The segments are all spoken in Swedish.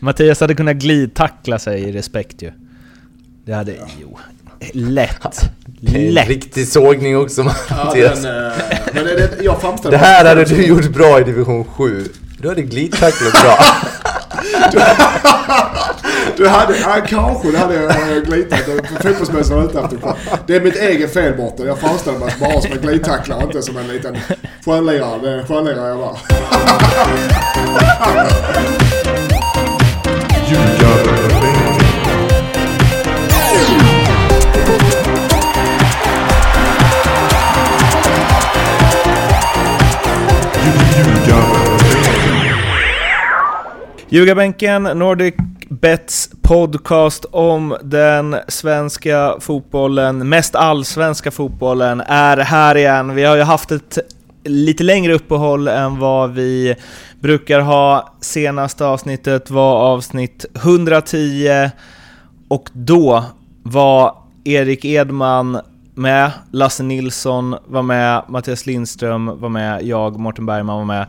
Mattias hade kunnat glidtackla sig i respekt ju. Det hade... Jo. Lätt. Lätt. riktig sågning också Ja, Mattias. den, eh, men det, det, jag framställer Det här hade du gjort bra i division 7. Du hade glidtacklat bra. Du hade, ja, kanske det hade jag glitat. Fotbollsmässigt var ute efter kvar. Det är mitt eget fel Mårten. Jag framställer mig bara som en glidtacklare, inte som en liten skönlirare. Det är en skönlirare jag var. Ljugarbänken, Nordic Bets podcast om den svenska fotbollen, mest allsvenska fotbollen, är här igen. Vi har ju haft ett lite längre uppehåll än vad vi brukar ha. Senaste avsnittet var avsnitt 110 och då var Erik Edman med, Lasse Nilsson var med, Mattias Lindström var med, jag, Mårten Bergman var med.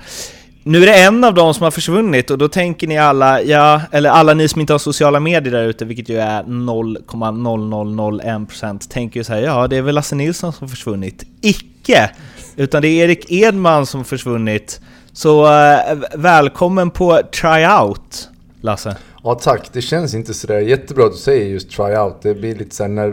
Nu är det en av dem som har försvunnit och då tänker ni alla, ja, eller alla ni som inte har sociala medier där ute, vilket ju är 0,0001%, tänker ju så här, ja det är väl Lasse Nilsson som har försvunnit. Icke! Utan det är Erik Edman som försvunnit. Så eh, välkommen på tryout, Lasse. Ja tack, det känns inte sådär jättebra att du säger just tryout. Det blir lite såhär när,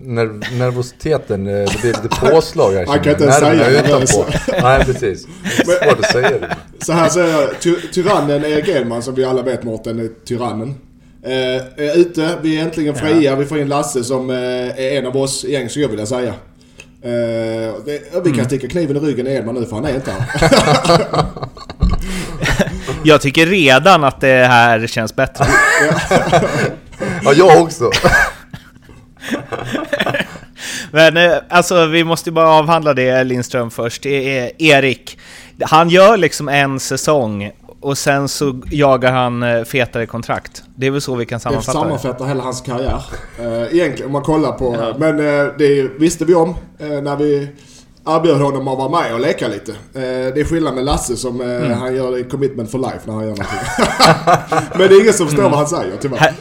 när, nervositeten, eh, det blir lite påslag här. Man kan inte jag. säga det, utanpå. Nej precis. Det är svårt att säga det. Så här säger jag. Ty tyrannen Erik Edman, som vi alla vet Mårten, är tyrannen. Eh, är ute, vi är äntligen fria. Vi får in Lasse som eh, är en av oss gäng, skulle jag vilja säga. Eh, det, vi kan sticka kniven i ryggen i Edman nu för han är inte här. Jag tycker redan att det här känns bättre. Ja, jag också. Men eh, alltså vi måste ju bara avhandla det Lindström först. Det är Erik. Han gör liksom en säsong och sen så jagar han eh, fetare kontrakt. Det är väl så vi kan Det sammanfatta det. sammanfattar hela hans karriär. Eh, egentligen om man kollar på... Men eh, det visste vi om när vi erbjöd honom att vara med och leka lite. Det är skillnad med Lasse som Mm. han gör commitment for life när han gör någonting. men det är ingen som förstår vad han säger tyvärr.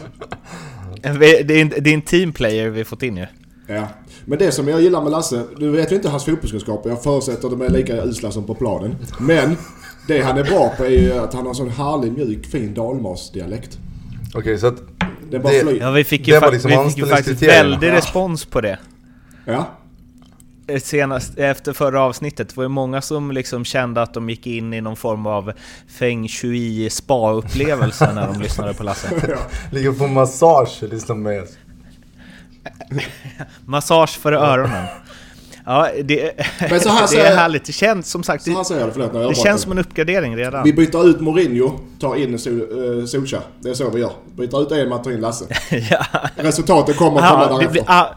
Det är, en, det är en teamplayer vi fått in ju. Ja. Men det som jag gillar med Lasse, du vet ju inte hans fotbollskunskaper. Jag förutsätter att de är lika usla som på planen. Men det han är bra på är ju att han har sån härlig, mjuk, fin dalmasdialekt. Okej, så att... Det bara Det-. Ja, vi fick ju, Det fa- liksom vi fick ju faktiskt väldig Ja. respons på det. Ja. Eh, Senast, efter förra avsnittet det var ju många som liksom kände att de gick in i någon form av feng shui spa-upplevelse när de lyssnade på Lasse. ja. Ligger på massage och lyssnar med. Massage för öronen. Ja, det, Men så här det är härligt. Det känns som sagt, Så här det, säger jag förlåt. när jag det känns som en uppgradering redan. Vi byter ut Mourinho, tar in Sol, uh, Solskjaer. Det är så vi gör. Byter ut Edman, tar in Lasse. ja. Resultatet kommer att komma Ja, det blir, därefter. ah,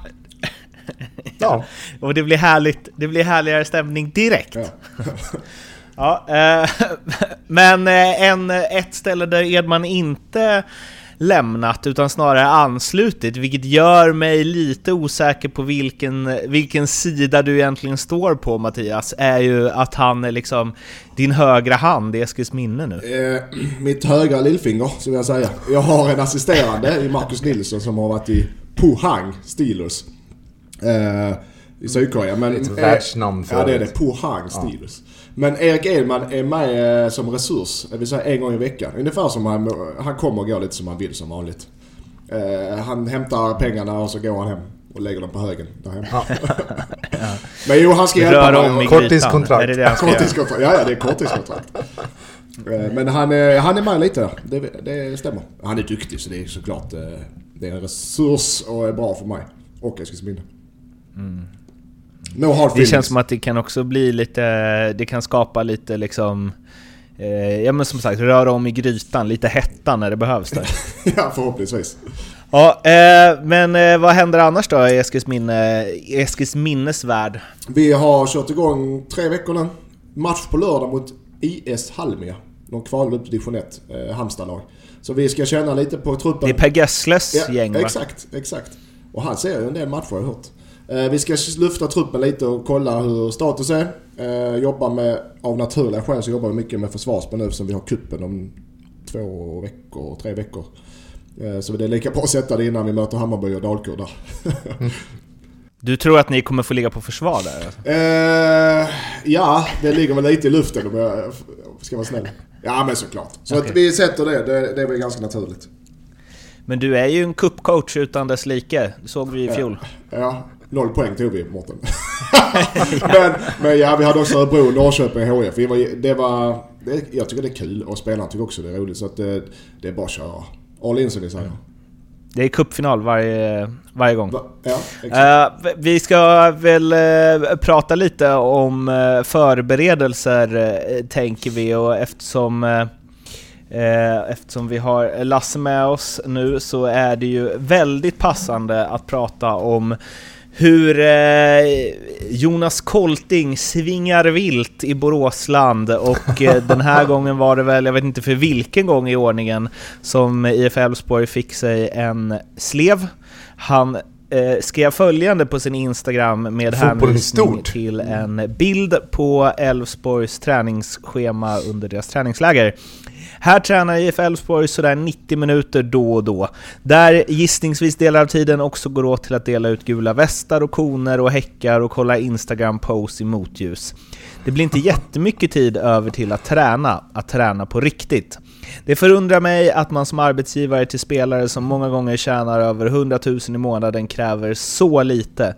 Ja. och det blir härligt. Det blir härligare stämning direkt. Ja. Ja, eh, men eh, en, ett ställe där Edman inte lämnat utan snarare anslutit, vilket gör mig lite osäker på vilken, vilken sida du egentligen står på Mattias, är ju att han är liksom din högra hand i Eskils minne nu. Eh, mitt högra lillfinger, som jag säga. Jag har en assisterande i Marcus Nilsson som har varit i Pohang Steelers. Eh, i Sydkorea. Men, Det är ett eh, världsnamn för Ja det är det. Pohang Steelers. Men Erik Edman är med eh, som resurs, det vill säga en gång i veckan. Ungefär som han, han kommer och går lite som han vill som vanligt. Eh, han hämtar pengarna och så går han hem och lägger dem på högen där hemma. Men jo, han ska hjälpa mig. Korttidskontrakt. Korttidskontrakt. Ja, ja, det är korttidskontrakt. Men han är, han är med lite där. Det, det stämmer. Han är duktig så det är såklart det är en resurs och är bra för mig. Och Eskilsminne. No hard Det feelings. känns som att det kan också bli lite, det kan skapa lite liksom eh, Ja men som sagt, röra om i grytan, lite hetta när det behövs där. ja, förhoppningsvis. Ja, eh, men eh, vad händer annars då i Eskilsminne, i Eskilsminnes värld? Vi har kört igång tre veckor nu. Match på lördag mot IS Halmia. De kvalade upp till division 1, eh, Halmstad-lag. Så vi ska känna lite på truppen. Det är Per Gessles gäng va? Exakt, exakt. Och han ser ju en del matcher har jag hört. Eh, vi ska lufta truppen lite och kolla hur status är. Eh, jobba med, av naturliga skäl så jobbar vi mycket med försvarsspel nu eftersom vi har kuppen om två veckor, tre veckor. Eh, så det är lika bra att sätta det innan vi möter Hammarby och Dalkurd där. Du tror att ni kommer få ligga på försvar där? Alltså? Eh, ja, det ligger väl lite i luften om jag ska vara snäll. Ja, men såklart. Så okay. att vi sätter det, det, det är väl ganska naturligt. Men du är ju en kuppcoach utan dess like. Det såg vi i fjol. Ja. Noll poäng tog vi Mårten. men, men ja, vi hade också Örebro, Norrköping, HF. Vi var, det var, det, jag tycker det är kul och spelarna tycker också det är roligt. Så att det, det är bara att köra. All in som vi säger. Det är cupfinal varje, varje gång. Ja, uh, vi ska väl uh, prata lite om uh, förberedelser, tänker vi. Och eftersom, eftersom vi har Lasse med oss nu så är det ju väldigt passande att prata om hur eh, Jonas Kolting svingar vilt i Boråsland och eh, den här gången var det väl, jag vet inte för vilken gång i ordningen, som IF Elfsborg fick sig en slev. Han eh, skrev följande på sin Instagram med hänvisning till en bild på Elfsborgs träningsschema under deras träningsläger. Här tränar IF Elfsborg sådär 90 minuter då och då, där gissningsvis delar av tiden också går åt till att dela ut gula västar och koner och häckar och kolla Instagram-posts i motljus. Det blir inte jättemycket tid över till att träna, att träna på riktigt. Det förundrar mig att man som arbetsgivare till spelare som många gånger tjänar över 100 000 i månaden kräver så lite.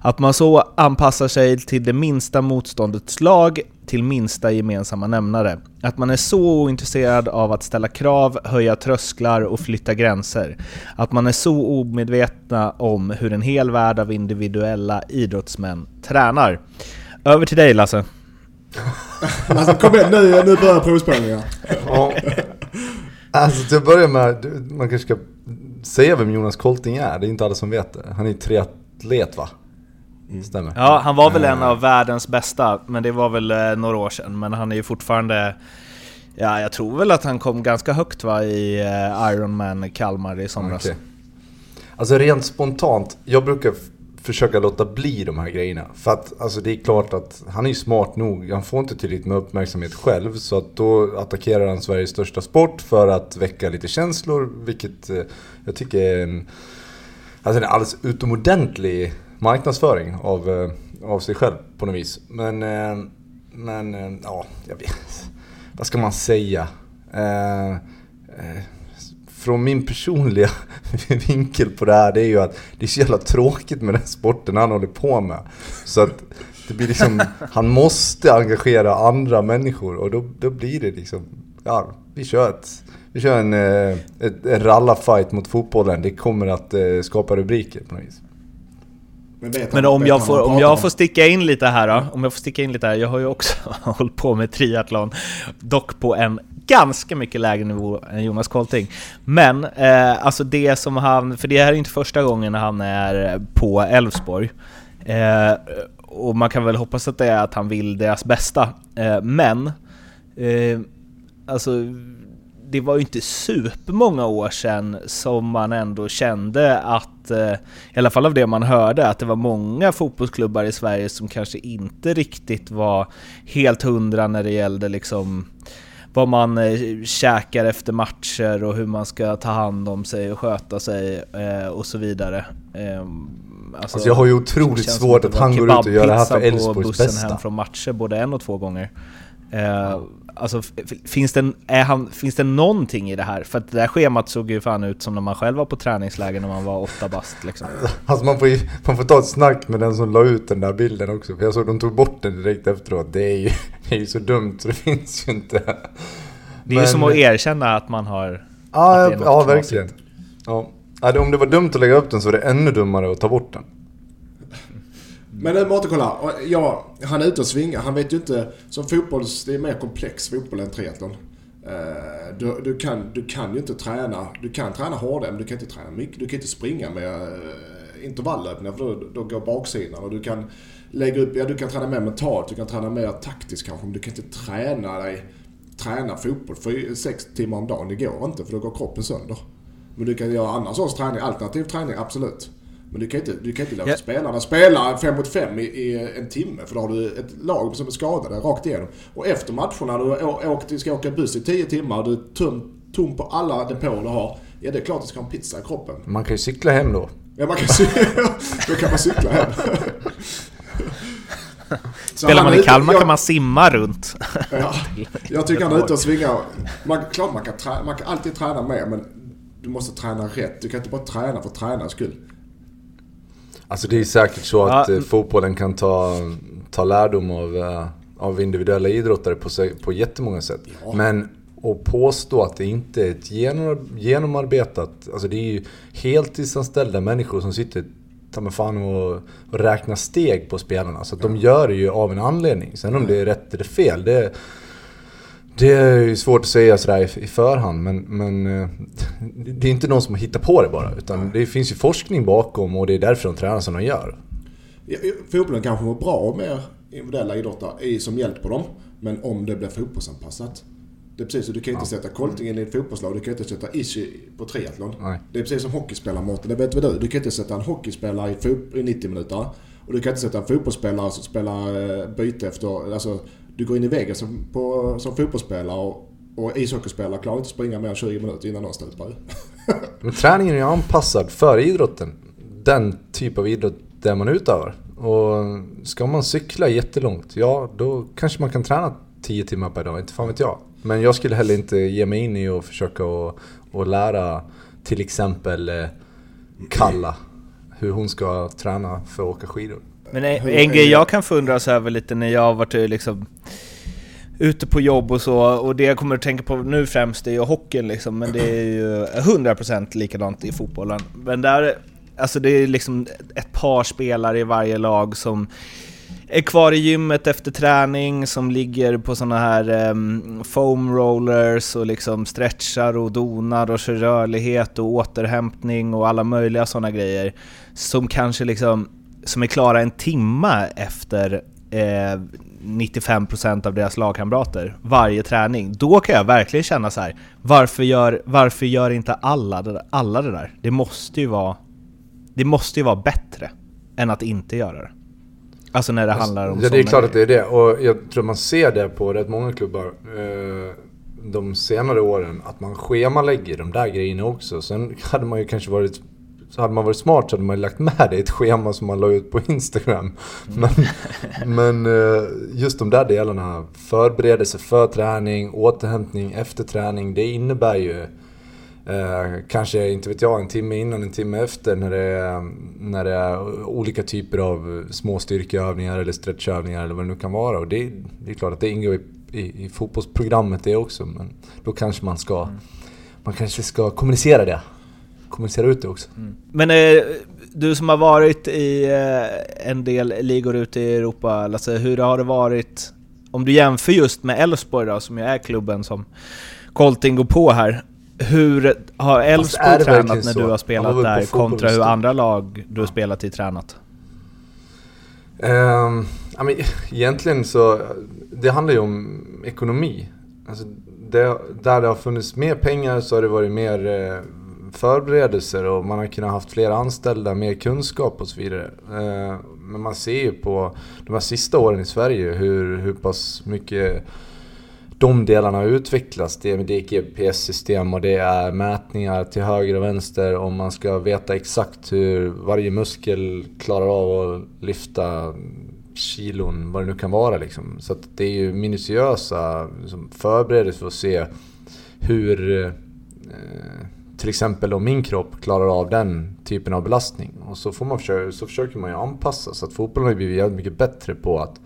Att man så anpassar sig till det minsta motståndets lag, till minsta gemensamma nämnare. Att man är så ointresserad av att ställa krav, höja trösklar och flytta gränser. Att man är så omedvetna om hur en hel värld av individuella idrottsmän tränar. Över till dig Lasse. alltså kom igen, nu, nu börjar provspelningen. Ja. Alltså till att börja med, man kanske ska säga vem Jonas Kolting är. Det är inte alla som vet det. Han är triatlet va? Mm. Stämmer. Ja, han var väl en av världens bästa, men det var väl eh, några år sedan. Men han är ju fortfarande... Ja, jag tror väl att han kom ganska högt va, i eh, Ironman Kalmar i somras. Okay. Alltså rent spontant, jag brukar försöka låta bli de här grejerna. För att alltså, det är klart att han är smart nog. Han får inte tillräckligt med uppmärksamhet själv. Så att då attackerar han Sveriges största sport för att väcka lite känslor. Vilket eh, jag tycker är en, alltså en alldeles utomordentlig marknadsföring av, eh, av sig själv på något vis. Men, eh, men eh, ja, jag vet. Vad ska man säga? Eh, eh, Eh, från min personliga vinkel på det här, det är ju att det är så jävla tråkigt med den sporten han håller på med. Så att det blir liksom, han måste engagera andra människor och då, då blir det liksom, ja, vi kör ett, vi kör en, ett, en rallarfight mot fotbollen. Det kommer att skapa rubriker på något vis. Men, Men om, jag får, om jag får sticka in lite här då, om jag får sticka in lite här, jag har ju också hållit på med triathlon, dock på en ganska mycket lägre nivå än Jonas Kolting. Men eh, alltså det som han, för det här är inte första gången han är på Elfsborg. Eh, och man kan väl hoppas att det är att han vill deras bästa. Eh, men, eh, alltså det var ju inte supermånga år sedan som man ändå kände att, eh, i alla fall av det man hörde, att det var många fotbollsklubbar i Sverige som kanske inte riktigt var helt hundra när det gällde liksom vad man eh, käkar efter matcher och hur man ska ta hand om sig och sköta sig eh, och så vidare. Eh, alltså, alltså jag har ju otroligt svårt att han går ut och gör det här för Elfsborgs bästa. hem från matcher både en och två gånger. Eh, Alltså, finns det, är han, finns det någonting i det här? För att det där schemat såg ju fan ut som när man själv var på träningsläger när man var åtta bast liksom. Alltså man får, man får ta ett snack med den som la ut den där bilden också. För jag såg att de tog bort den direkt efteråt. Det är ju, det är ju så dumt så det finns ju inte. Det är Men, ju som att erkänna att man har... Ja, ja verkligen. Ja. Om det var dumt att lägga upp den så var det ännu dummare att ta bort den. Men nu Mårten, kolla. Ja, han är ute och svingar. Han vet ju inte... Som fotbolls... Det är mer komplex fotboll än triathlon. Eh, du, du, kan, du kan ju inte träna... Du kan träna hårdare, men du kan inte träna mycket. Du kan inte springa med eh, intervallöppningar, intervallöpningar, för då, då går baksidan. Och du kan lägga upp... Ja, du kan träna mer mentalt. Du kan träna mer taktiskt kanske, men du kan inte träna dig... Träna fotboll för sex timmar om dagen. Det går inte, för då går kroppen sönder. Men du kan göra annan sorts träning. Alternativ träning, absolut. Men du kan inte, du kan inte låta yeah. spelarna spela fem mot fem i, i, en timme för då har du ett lag som är skadade rakt igenom. Och efter matcherna, du åkt, ska åka buss i tio timmar, du tömt tom på alla depåer du har. Ja, det är klart att du ska ha en pizza i kroppen. Man kan ju cykla hem då. Ja, man kan cykla. då kan man cykla hem. Så Spelar man är i Kalmar jag- kan man simma runt. Ja, jag tycker han är ute och svingar. Man, klart man kan, trä, man kan alltid träna mer, men du måste träna rätt. Du kan inte bara träna för tränarens skull. Alltså det är säkert så att Ja. eh, fotbollen kan ta, ta lärdom av, eh, av individuella idrottare på, på jättemånga sätt. Ja. Men att påstå att det inte är ett genom, genomarbetat... Alltså det är ju heltidsanställda människor som sitter ta mig fan och, och räknar steg på spelarna. Så att de gör det ju av en anledning. Sen om det är rätt eller fel, det, det är ju svårt att säga sådär i, förhand. Men, men eh, det är inte någon som har hittat på det bara. Utan det finns ju forskning bakom och det är därför de tränar som de gör. Ja, ja, Fotbollen kanske mår bra med individuella idrottare som hjälp på dem. Men om det blir fotbollsanpassat. Det är precis så, du kan inte sätta Koltingen i ett fotbollslag, du kan inte sätta Ishi på triathlon. Nej. Det är precis som hockeyspelare det vet väl du? Du kan inte sätta en hockeyspelare i 90 minuter. Och du kan inte sätta en fotbollsspelare som spelar eh, byte efter... Alltså, du går in i väggen som, på, som fotbollsspelare och, och ishockeyspelare klarar inte att springa mer än 20 minuter innan de stupar. Men träningen är ju anpassad för idrotten. Den typ av idrott där man utövar. Och ska man cykla jättelångt, ja då kanske man kan träna 10 timmar per dag, inte fan vet jag. Men jag skulle heller inte ge mig in i att försöka och, och lära till exempel eh, Kalla hur hon ska träna för att åka skidor. Men en, Hur en är grej jag kan fundra så över lite när jag har varit eh, liksom ute på jobb och så, och det jag kommer att tänka på nu främst är ju hockeyn liksom, men det är ju 100% likadant i fotbollen. Men där, alltså det är liksom ett par spelare i varje lag som är kvar i gymmet efter träning, som ligger på såna här um, foam rollers och liksom stretchar och donar och kör rörlighet och återhämtning och alla möjliga sådana grejer. Som kanske liksom, som är klara en timma efter eh, 95% av deras lagkamrater varje träning. Då kan jag verkligen känna så här. varför gör, varför gör inte alla det, där, alla det där? Det måste ju vara, det måste ju vara bättre än att inte göra det. Alltså när det handlar om Ja, det är klart att det är det. Och jag tror man ser det på rätt många klubbar eh, de senare åren. Att man schemalägger de där grejerna också. Sen hade man ju kanske varit... Så hade man varit smart så hade man lagt med det i ett schema som man la ut på Instagram. Men, men eh, just de där delarna, förberedelse för träning, återhämtning efter träning. Det innebär ju Eh, kanske, inte vet jag, en timme innan, en timme efter när det är, när det är olika typer av små styrkeövningar eller stretchövningar eller vad det nu kan vara. Och det, det är klart att det ingår i, i, i fotbollsprogrammet det också. Men då kanske man ska, man kanske ska kommunicera det. Kommunicera ut det också. Men eh, du som har varit i eh, en del ligor ute i Europa, Lasse, hur har det varit? Om du jämför just med Elfsborg då, som ju är klubben som Colting går på här. Hur har Elfsborg tränat när så? du har spelat där kontra hur andra lag du har spelat i tränat? Ehm, ja, men egentligen så, det handlar ju om ekonomi. Alltså det, där det har funnits mer pengar så har det varit mer eh, förberedelser och man har kunnat haft fler anställda, mer kunskap och så vidare. Eh, men man ser ju på de här sista åren i Sverige hur, hur pass mycket de delarna har utvecklats. Det, är GPS-system och det är mätningar till höger och vänster om man ska veta exakt hur varje muskel klarar av att lyfta kilon, vad det nu kan vara liksom. Så att det är ju minutiösa liksom, förberedelser för att se hur eh, till exempel om min kropp klarar av den typen av belastning. Och så, får man försöka, så försöker man ju anpassa. Så att fotbollen har blivit jävligt mycket bättre på att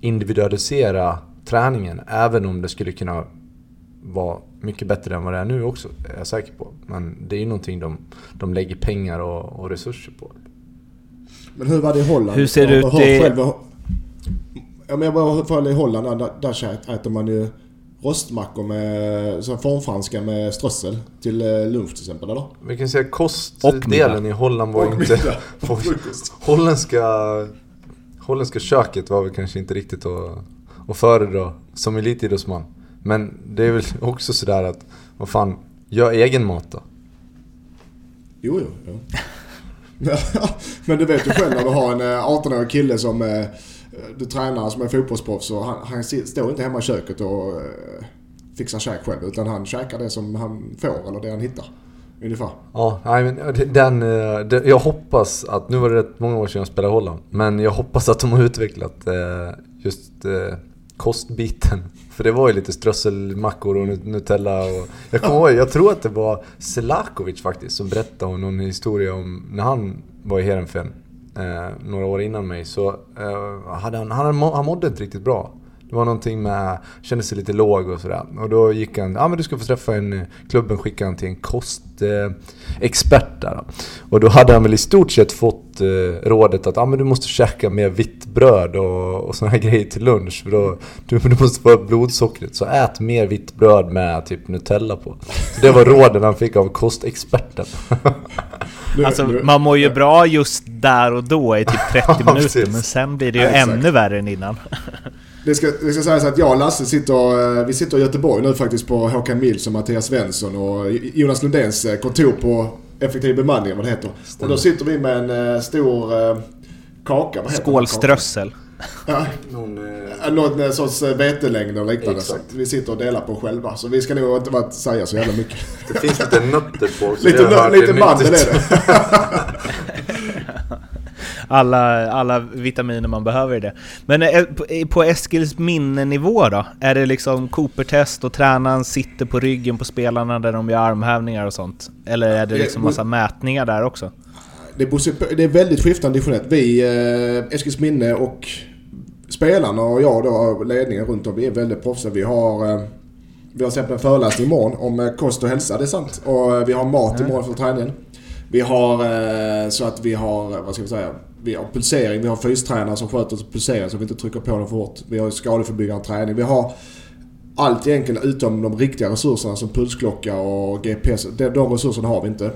individualisera träningen. Även om det skulle kunna vara mycket bättre än vad det är nu också, är jag säker på. Men det är ju någonting de, de lägger pengar och, och resurser på. Men hur var det i Holland? Hur ser det Jag ut i- Själv, ja, men jag bara följer i Holland, där, där äter man ju rostmackor med så formfranska med strössel till eh, lunch till exempel, eller? Vi kan säga kostdelen i Holland var Och inte... och holländska, holländska köket var väl kanske inte riktigt att, att föredra som elitidrottsman. Men det är väl också sådär att, vad fan, gör egen mat då. Jo, jo. jo. Men du vet ju själv när du har en eh, 18-årig kille som eh, Eh, du tränar som är fotbollsproffs och han, han står inte hemma i köket och eh, fixar käk själv. Utan han käkar det som han får eller det han hittar. Ungefär. Ja, nej, men eh, den, eh, den, jag hoppas att, nu var det rätt många år sedan jag spelade i Holland, men jag hoppas att de har utvecklat eh, just eh, kostbiten. För det var ju lite strösselmackor och Nutella och... Jag kommer ihåg, jag tror att det var Selakovic faktiskt som berättade om någon historia om när han var i Heerenveen eh, några år innan mig så eh, hade han, han, han mådde inte riktigt bra. Det var någonting med, kände sig lite låg och sådär. Och då gick han, ja ah, men du ska få träffa en, klubben skickade han till en kostexpert eh, där. Och då hade han väl i stort sett fått eh, rådet att ah, men du måste käka mer vitt bröd och, och såna här grejer till lunch. För då, du, du måste få upp blodsockret. Så ät mer vitt bröd med typ Nutella på. Så det var råden han fick av kostexperten. alltså man mår ju bra just där och då i typ 30 minuter. men sen blir det ju ännu värre än innan. Det ska, det ska sägas att jag och Lasse sitter, eh, vi sitter i Göteborg nu faktiskt på Håkan Mills och Mattias Svensson och Jonas Lundéns eh, kontor på Effektiv bemanning vad det heter. Stämmer. Och då sitter vi med en uh, stor kaka. Vad heter Skålströssel. Ja. Någon, eh... Någon sorts vetelängd och liknande. Exakt. vi sitter och delar på själva. Så vi ska nog inte bara säga så jävla mycket. Det finns lite nötter på. lite lite mandel är det. alla, alla vitaminer man behöver i det. Men eh, på Eskils minnenivå då? Är det liksom Cooper-test och tränaren sitter på ryggen på spelarna där de gör armhävningar och sånt? Eller är det liksom massa mätningar där också? Det är väldigt skiftande division Vi, eh, Eskils minne och spelarna och jag då, ledningen runt om, vi är väldigt proffsiga. Vi har eh, vi har släppt en föreläsning imorgon om kost och hälsa, det är sant. Och vi har mat imorgon för träningen. Vi har så att vi har, vad ska vi säga, vi har pulsering, vi har fystränare som sköter pulsering så vi inte trycker på dem för hårt. Vi har skadeförebyggande träning. Vi har allt egentligen utom de riktiga resurserna som pulsklocka och GPS. De, de resurserna har vi inte.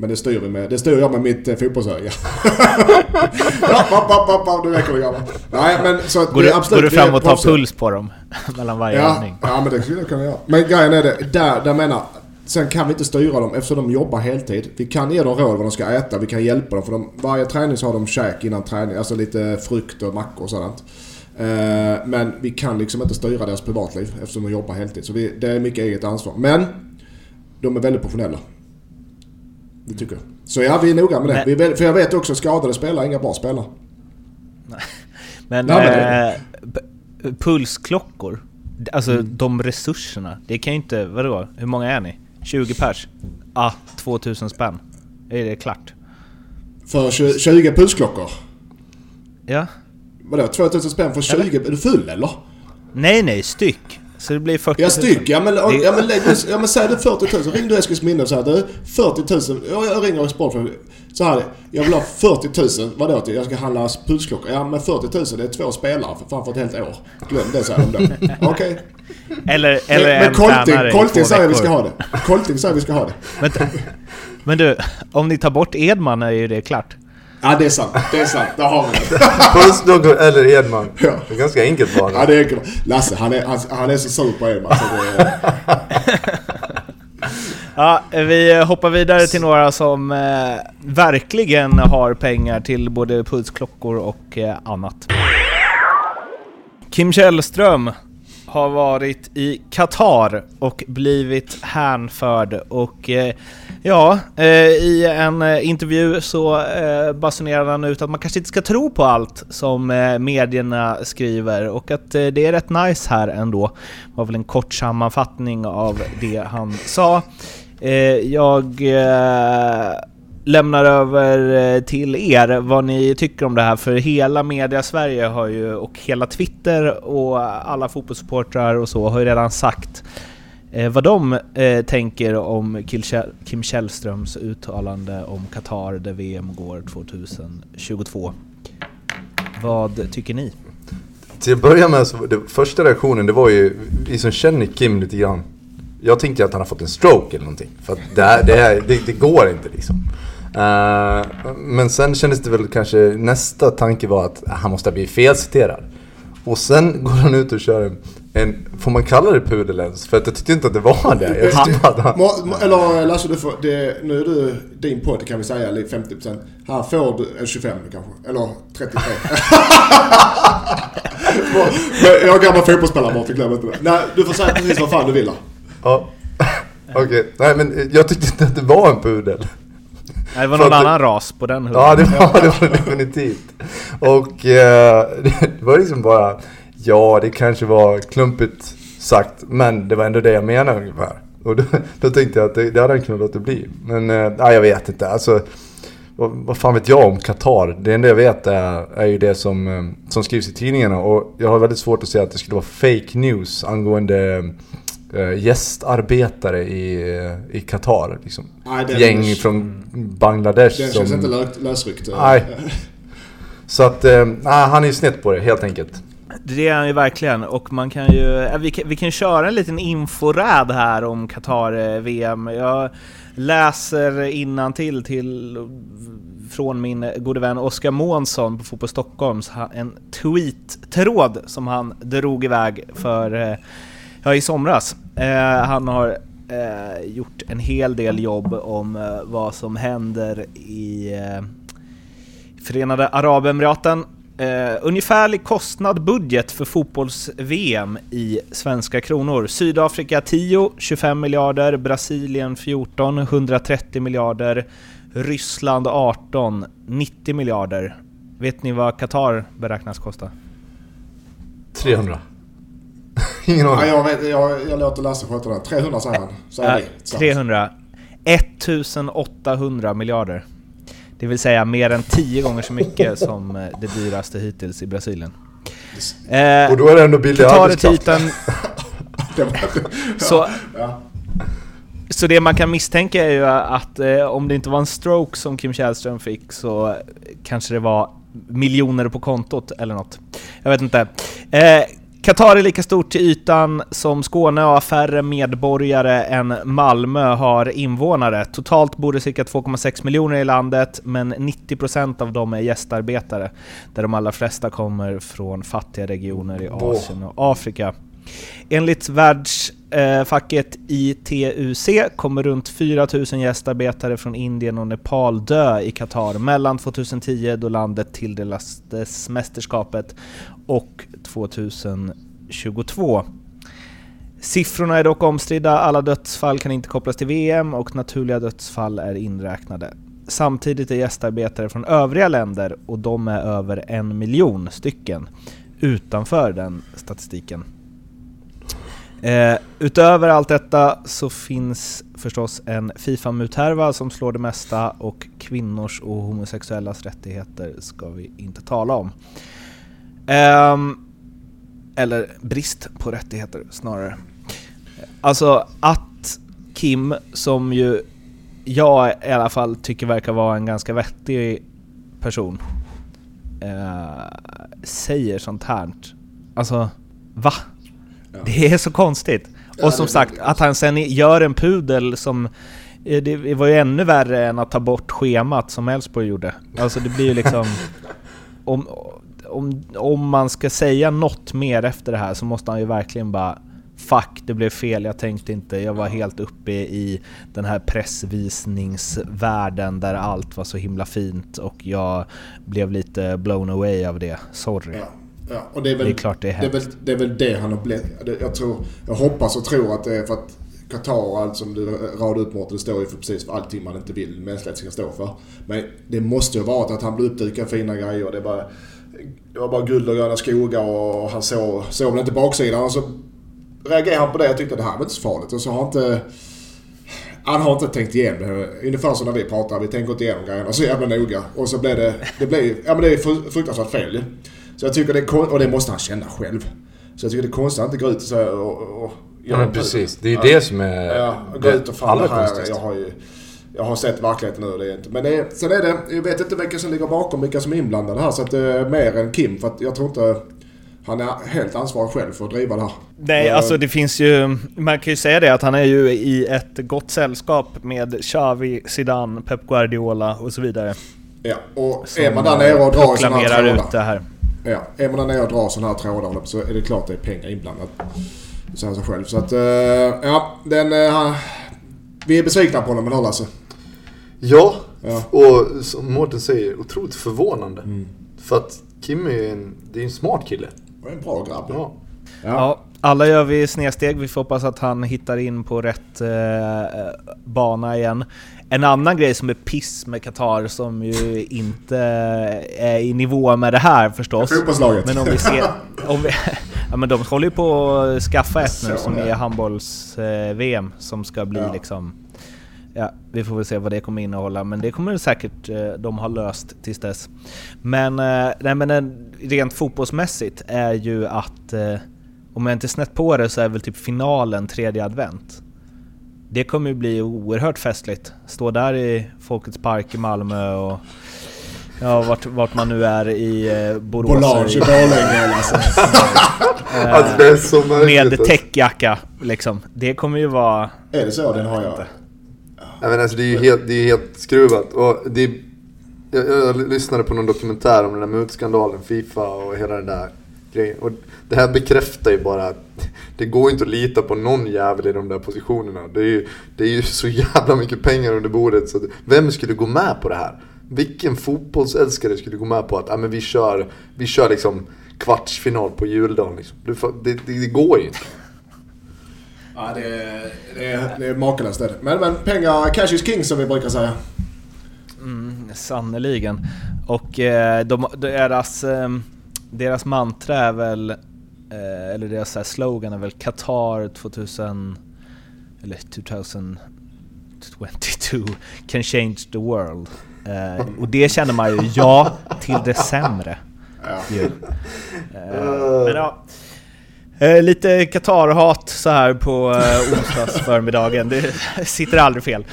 Men det styr, vi med, det styr jag med mitt eh, fotbollsöga. ja, nu räcker det grabbar. Nej, men så att går, du, absolut, går du fram och tar puls på dem? mellan varje ja, övning? Ja, men det skulle jag kunna göra. Men grejen är det, där, där menar Sen kan vi inte styra dem eftersom de jobbar heltid. Vi kan ge dem råd vad de ska äta, vi kan hjälpa dem. För de, varje träning så har de käk innan träning, alltså lite frukt och mackor och sådant. Eh, men vi kan liksom inte styra deras privatliv eftersom de jobbar heltid. Så vi, det är mycket eget ansvar. Men de är väldigt professionella. Det tycker jag. Så ja, vi är noga med det. Men, för jag vet också att skadade spelare inga bra spelare. Men, Nej, men eh, pulsklockor, alltså mm. de resurserna. Det kan ju inte, vadå? Hur många är ni? 20 pers? Ah, 2000 spänn. Är det klart? För 20 pulsklockor? Ja. Vadå 2000 spänn för 20? Eller? Är du full eller? Nej, nej, styck. Så det blir 40 000. Ja, styck. Ja men, ja, men, lägg, ja, men säg det 40 000. Ring du Eskilsminne och säg du 40 000. Ja, jag ringer Sportföreningen. Så här, jag vill ha 40 000. Vadå till? Jag ska handla pulsklockor. Ja men 40 000 det är två spelare för fan för ett helt år. Glöm det säger de då. Okej. Okay. Eller, eller men, en Colting, Colting säger vi ska ha det. Colting säger vi ska ha det. Men, men du, om ni tar bort Edman är ju det klart. Ja, det är sant. Det är sant. Där har vi det. Pulsdoktor eller Edman. Ja. Det är ganska enkelt bara. Ja, det är enkelt. Lasse, han är, han, han är så sur på Edman så det Ja, vi hoppar vidare till några som eh, verkligen har pengar till både pulsklockor och eh, annat. Kim Källström har varit i Qatar och blivit hänförd och eh, ja, eh, i en eh, intervju så eh, basunerade han ut att man kanske inte ska tro på allt som eh, medierna skriver och att eh, det är rätt nice här ändå. Det var väl en kort sammanfattning av det han sa. Jag lämnar över eh, till er vad ni tycker om det här, för hela media Sverige har ju, och hela Twitter och alla fotbollssupportrar och så har ju redan sagt eh, vad de eh, tänker om Kim Källströms uttalande om Qatar där VM går 2022. Vad tycker ni? Till att börja med, så, det, första reaktionen det var ju, vi som känner Kim lite grann, jag tänkte att han har fått en stroke eller någonting. För att det, det, det, det går inte liksom. Uh, men sen kändes det väl kanske, nästa tanke var att han måste ha blivit felciterad. Och sen går han ut och kör en, en får man kalla det pudelens? För att jag tyckte inte att det var det. Jag tyckte att han... Eller Lasse, du får, det, nu är det din podd kan vi säga, 50%. Här får du en 25 kanske. Eller 33. jag är gammal fotbollsspelare Martin, glöm inte det. Nej, du får säga precis vad fan du vill. Ja. Okej, nej men jag tyckte inte att det var en pudel. Det var någon annan ras på den hunden. Ja, det var det var definitivt. Och eh, det var liksom bara, ja det kanske var klumpigt sagt, men det var ändå det jag menade ungefär. Och då, då tänkte jag att det, det hade han kunnat låta bli. Men eh, jag vet inte. Alltså, vad, vad fan vet jag om Qatar? Det enda jag vet är, är ju det som, eh, som skrivs i tidningarna. Och jag har väldigt svårt att säga att det skulle vara fake news angående gästarbetare i, eh, i Qatar. Liksom. Nej, Gäng från Bangladesh Den som... känns inte lö- lösryckt. Nej. Så att, eh, nej, han är ju snett på det helt enkelt. Det är han ju verkligen och man kan ju, vi kan, vi kan köra en liten inforäd här om Qatar-VM. Jag läser till till från min gode vän Oskar Månsson på Fotboll Stockholms en tweet-tråd som han drog iväg för, eh, ja i somras. Eh, han har eh, gjort en hel del jobb om eh, vad som händer i eh, Förenade Arabemiraten. Eh, ungefärlig kostnad budget för fotbolls-VM i svenska kronor. Sydafrika 10, 25 miljarder. Brasilien 14, 130 miljarder. Ryssland 18, 90 miljarder. Vet ni vad Qatar beräknas kosta? 300. Ingen Ja, aning. jag, vet, jag, jag låter Lasse sköta den. 300 säger han. Säger Ja, vi. Så. 300. 1800 miljarder. Det vill säga mer än 10 gånger så mycket som eh, det dyraste hittills i Brasilien. Eh, Och då är det ändå billig arbetskraft. Det så, ja. så det man kan misstänka är ju att eh, om det inte var en stroke som Kim Källström fick så kanske det var miljoner på kontot eller något. Jag vet inte. Eh, Qatar är lika stort till ytan som Skåne och har färre medborgare än Malmö har invånare. Totalt bor det cirka 2,6 miljoner i landet, men 90% av dem är gästarbetare, där de allra flesta kommer från fattiga regioner i Asien och Afrika. Enligt världsfacket ITUC kommer runt 4000 gästarbetare från Indien och Nepal dö i Qatar mellan 2010 då landet tilldelades mästerskapet och 2022. Siffrorna är dock omstridda, alla dödsfall kan inte kopplas till VM och naturliga dödsfall är inräknade. Samtidigt är gästarbetare från övriga länder, och de är över en miljon stycken, utanför den statistiken. Eh, utöver allt detta så finns förstås en Fifa-muthärva som slår det mesta och kvinnors och homosexuellas rättigheter ska vi inte tala om. Ehm, eller brist på rättigheter snarare. Alltså att Kim, som ju jag i alla fall tycker verkar vara en ganska vettig person, eh, säger sånt här. Alltså, va? Ja. Det är så konstigt. Ja, och som sagt, att han sen gör en pudel som... eh, Det var ju ännu värre än att ta bort schemat som Elfsborg gjorde. Alltså det blir ju liksom... Om, om, om man ska säga något mer efter det här så måste han ju verkligen bara Fuck, det blev fel, jag tänkte inte, jag var helt uppe i den här pressvisningsvärlden där allt var så himla fint och jag blev lite blown away av det. Sorry. Ja, ja. Och det är väl Det är klart det är det är, väl, det är väl det han har blivit. Jag, tror, jag hoppas och tror att det är för att Qatar, allt som du radade upp Mårten, det står ju för precis för allting man inte vill mänskligheten ska stå för. Men det måste ju ha varit att han blev uppdukad fina grejer. Det var, det var bara guld och gröna skogar och han såg, såg väl inte baksidan. Och så reagerade han på det. Jag tyckte det här var inte så farligt. Och så har inte... Han har inte tänkt igenom det. Ungefär som när vi pratar. Vi tänker inte igenom grejerna så jävla noga. Och så blev det... Det blev Ja men det är fru- fruktansvärt fel. Så jag tycker det är Och det måste han känna själv. Så jag tycker det är konstigt att inte gå ut och säga och... och Ja men precis, det är ju det som är Ja, gå ut och fan det här. Jag har ju... Jag har sett verkligheten nu. Det är inte, men det är, sen är det... Jag vet inte vilka som ligger bakom, vilka som är inblandade här. Så att det är mer än Kim. För att jag tror inte... Han är helt ansvarig själv för att driva det här. Nej, Eh, alltså det finns ju... Man kan ju säga det att han är ju i ett gott sällskap med Xavi, Zidane, Pep Guardiola och så vidare. Ja, och Som är man där nere och drar i sådana här trådar. ut det här. Ja, är man där nere och drar sådana här trådar så är det klart det är pengar inblandat. Säger sig själv. Så att, eh, ja, den... eh, vi är besvikna på honom, eller hur Lasse? Ja, Ja. och som Mårten säger, otroligt förvånande. Mm. För att Kim är en, det är en smart kille. Är en bra grabb. Ja. Ja, alla gör vi snedsteg. Vi får hoppas att han hittar in på rätt eh, bana igen. En annan grej som är piss med Qatar, som ju inte är i nivå med det här förstås. Fotbollslaget. Men om vi ser... Om vi, ja men de håller ju på att skaffa ett nu som ja. är handbolls-VM som ska bli Ja. liksom... Ja, vi får väl se vad det kommer innehålla, men det kommer säkert eh, de ha löst tills dess. Men, eh, nej, men eh, rent fotbollsmässigt är ju att, om jag inte är snett på det, så är väl typ finalen tredje advent. Det kommer ju bli oerhört festligt. Stå där i Folkets Park i Malmö och ja, vart, vart man nu är i eh, Borås. Bolage i Borlänge alltså. eh, Alltså det är så märkligt. med alltså. täckjacka liksom. Det kommer ju vara... Är det så? Den har jag. Jag menar, alltså, det är ju helt, det är helt skruvat. Och det är, jag, jag lyssnade på någon dokumentär om den där mutskandalen, Fifa och hela den där grejen. Och det här bekräftar ju bara att det går inte att lita på någon jävel i de där positionerna. Det är ju, det är ju så jävla mycket pengar under bordet. Så att, vem skulle gå med på det här? Vilken fotbollsälskare skulle gå med på att ah, men vi, kör, vi kör liksom kvartsfinal på juldagen? Liksom. Det, det, det går ju inte. Ja, det är, det är, det är makalöst. Men, men pengar, cash is king som vi brukar säga. Mm, Sannerligen. Och eh, de, deras, eh, deras mantra är väl, eh, eller deras här slogan är väl Qatar 2000, eller 2022 can change the world. Eh, och det känner man ju ja till det sämre. Ja. Men ja. Eh, lite Qatar-hat så här på eh, onsdagsförmiddagen. Det sitter aldrig fel.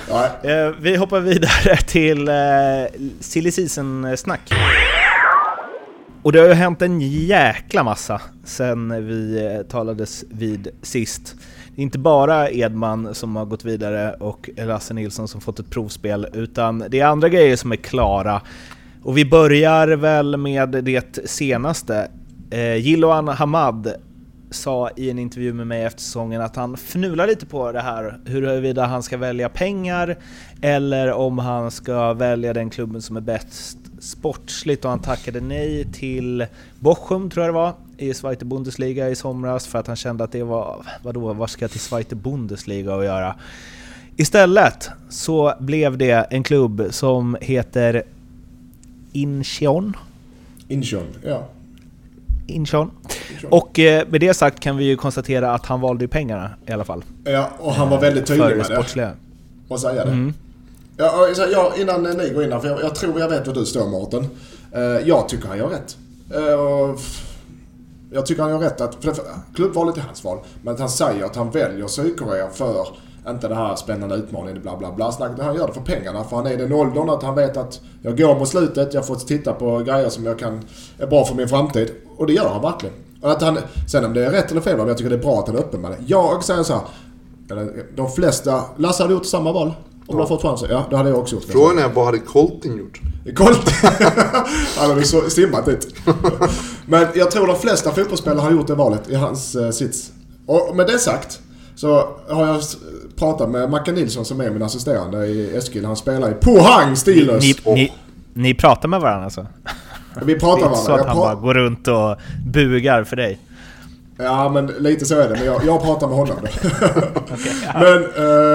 Eh, vi hoppar vidare till eh, silly season-snack. Och det har ju hänt en jäkla massa sen vi eh, talades vid sist. Det är inte bara Edman som har gått vidare och Lasse Nilsson som fått ett provspel, utan det är andra grejer som är klara. Och vi börjar väl med det senaste. Eh, Jiloan Hamad sa i en intervju med mig efter säsongen att han fnular lite på det här, huruvida han ska välja pengar eller om han ska välja den klubben som är bäst sportsligt och han tackade nej till Bochum tror jag det var i Zweite Bundesliga i somras för att han kände att det var, vadå, vad ska jag till Zweite Bundesliga att göra? Istället så blev det en klubb som heter Incheon. Incheon, ja. Incheon. Incheon. Och eh, med det sagt kan vi ju konstatera att han valde ju pengarna i alla fall. Ja, och han var väldigt tydlig med det sportsliga. Och säga det. Mm. Ja, ja, innan ni går in här, för jag, jag tror jag vet var du står Mårten. Eh, jag tycker han gör rätt. Eh, jag tycker han gör rätt att, för klubbvalet är hans val, men att han säger att han väljer Sydkorea för, inte det här spännande utmaningen, bla bla bla snacket, han gör det för pengarna. För han är i den åldern att han vet att jag går mot slutet, jag får titta på grejer som jag kan, är bra för min framtid. Och det gör han verkligen. Att han, sen om det är rätt eller fel, men jag tycker det är bra att han är öppen med det. Jag säger så här, de flesta, Lasse hade gjort samma val. Om du har fått chansen. Ja, det hade jag också gjort. Frågan är vad hade Colting gjort? Kolt! Han hade så simmat dit. Men jag tror de flesta fotbollsspelare har gjort det valet i hans eh, sits. Och med det sagt så har jag pratat med Mackan Nilsson som är min assisterande i Eskil. Han spelar i Pohang Steelers. Ni, ni, ni pratar med varandra alltså? Vi Det pratar är inte så varandra. att han bara går runt och bugar för dig? ja men lite så är det. Men jag, jag pratar med honom då. men,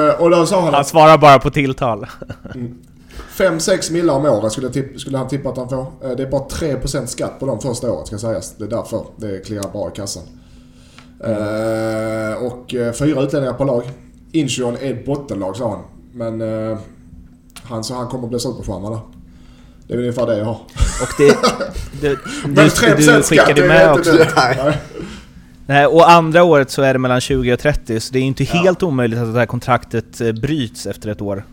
eh, och då sa han Han svarar bara på tilltal. 5-6 millar om året skulle, tipp, skulle han tippa att han får. Eh, Det är bara 3% skatt på de första året ska sägas. Det är därför det klirrar bra i kassan. Eh, och eh, fyra utlänningar på lag. Incheon är ett bottenlag sa han. Men eh, han sa han kommer bli superstjärna där. Det är väl ungefär det jag har. Och det... Du, Men du, 3% du skickade det med också. dumt. Nej. Nej. Och andra året så är det mellan 20 och 30, så det är inte helt omöjligt att det här kontraktet eh, bryts efter ett år.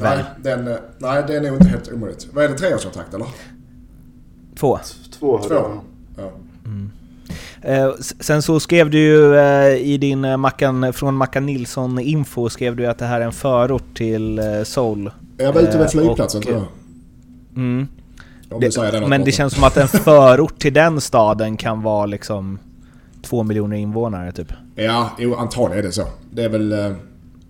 Nej, den, eh, nej, det är nog inte helt omöjligt. Vad är det? Treårskontrakt eller? Två. Två Två. Ja. Eh, s- sen så skrev du ju eh, i din eh, Mackan, från Mackan Nilsson info skrev du att det här är en förort till eh, Seoul. Jag var ute Eh, vid flygplatsen och- tror jag. Mm. Det men det känns som att en förort till den staden kan vara liksom två miljoner invånare typ. Ja, jo, antagligen är det så. Det är väl... Eh,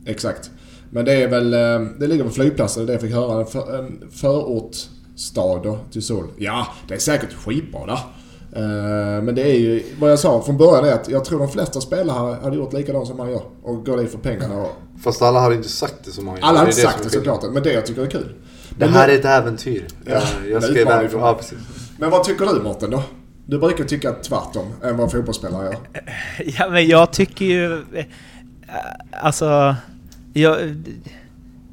exakt. Men det är väl... Eh, det ligger på flygplatsen, det jag fick höra. En, för, en förortsstad då, till Seoul. Ja, det är säkert skitbra där. Eh, men det är ju, vad jag sa från början är att jag tror de flesta spelare hade gjort likadant som han gör. Och går dit för pengarna. Och, Fast alla hade inte sagt det som han gör. alla är inte det sagt det såklart, men det jag tycker är kul. Det här är ett äventyr. Ja, jag ska iväg. Ja, precis. Men vad tycker du Mårten då? Du brukar tycka tvärtom än vad fotbollsspelare gör. Ja, men jag tycker ju... eh, Alltså... Jag,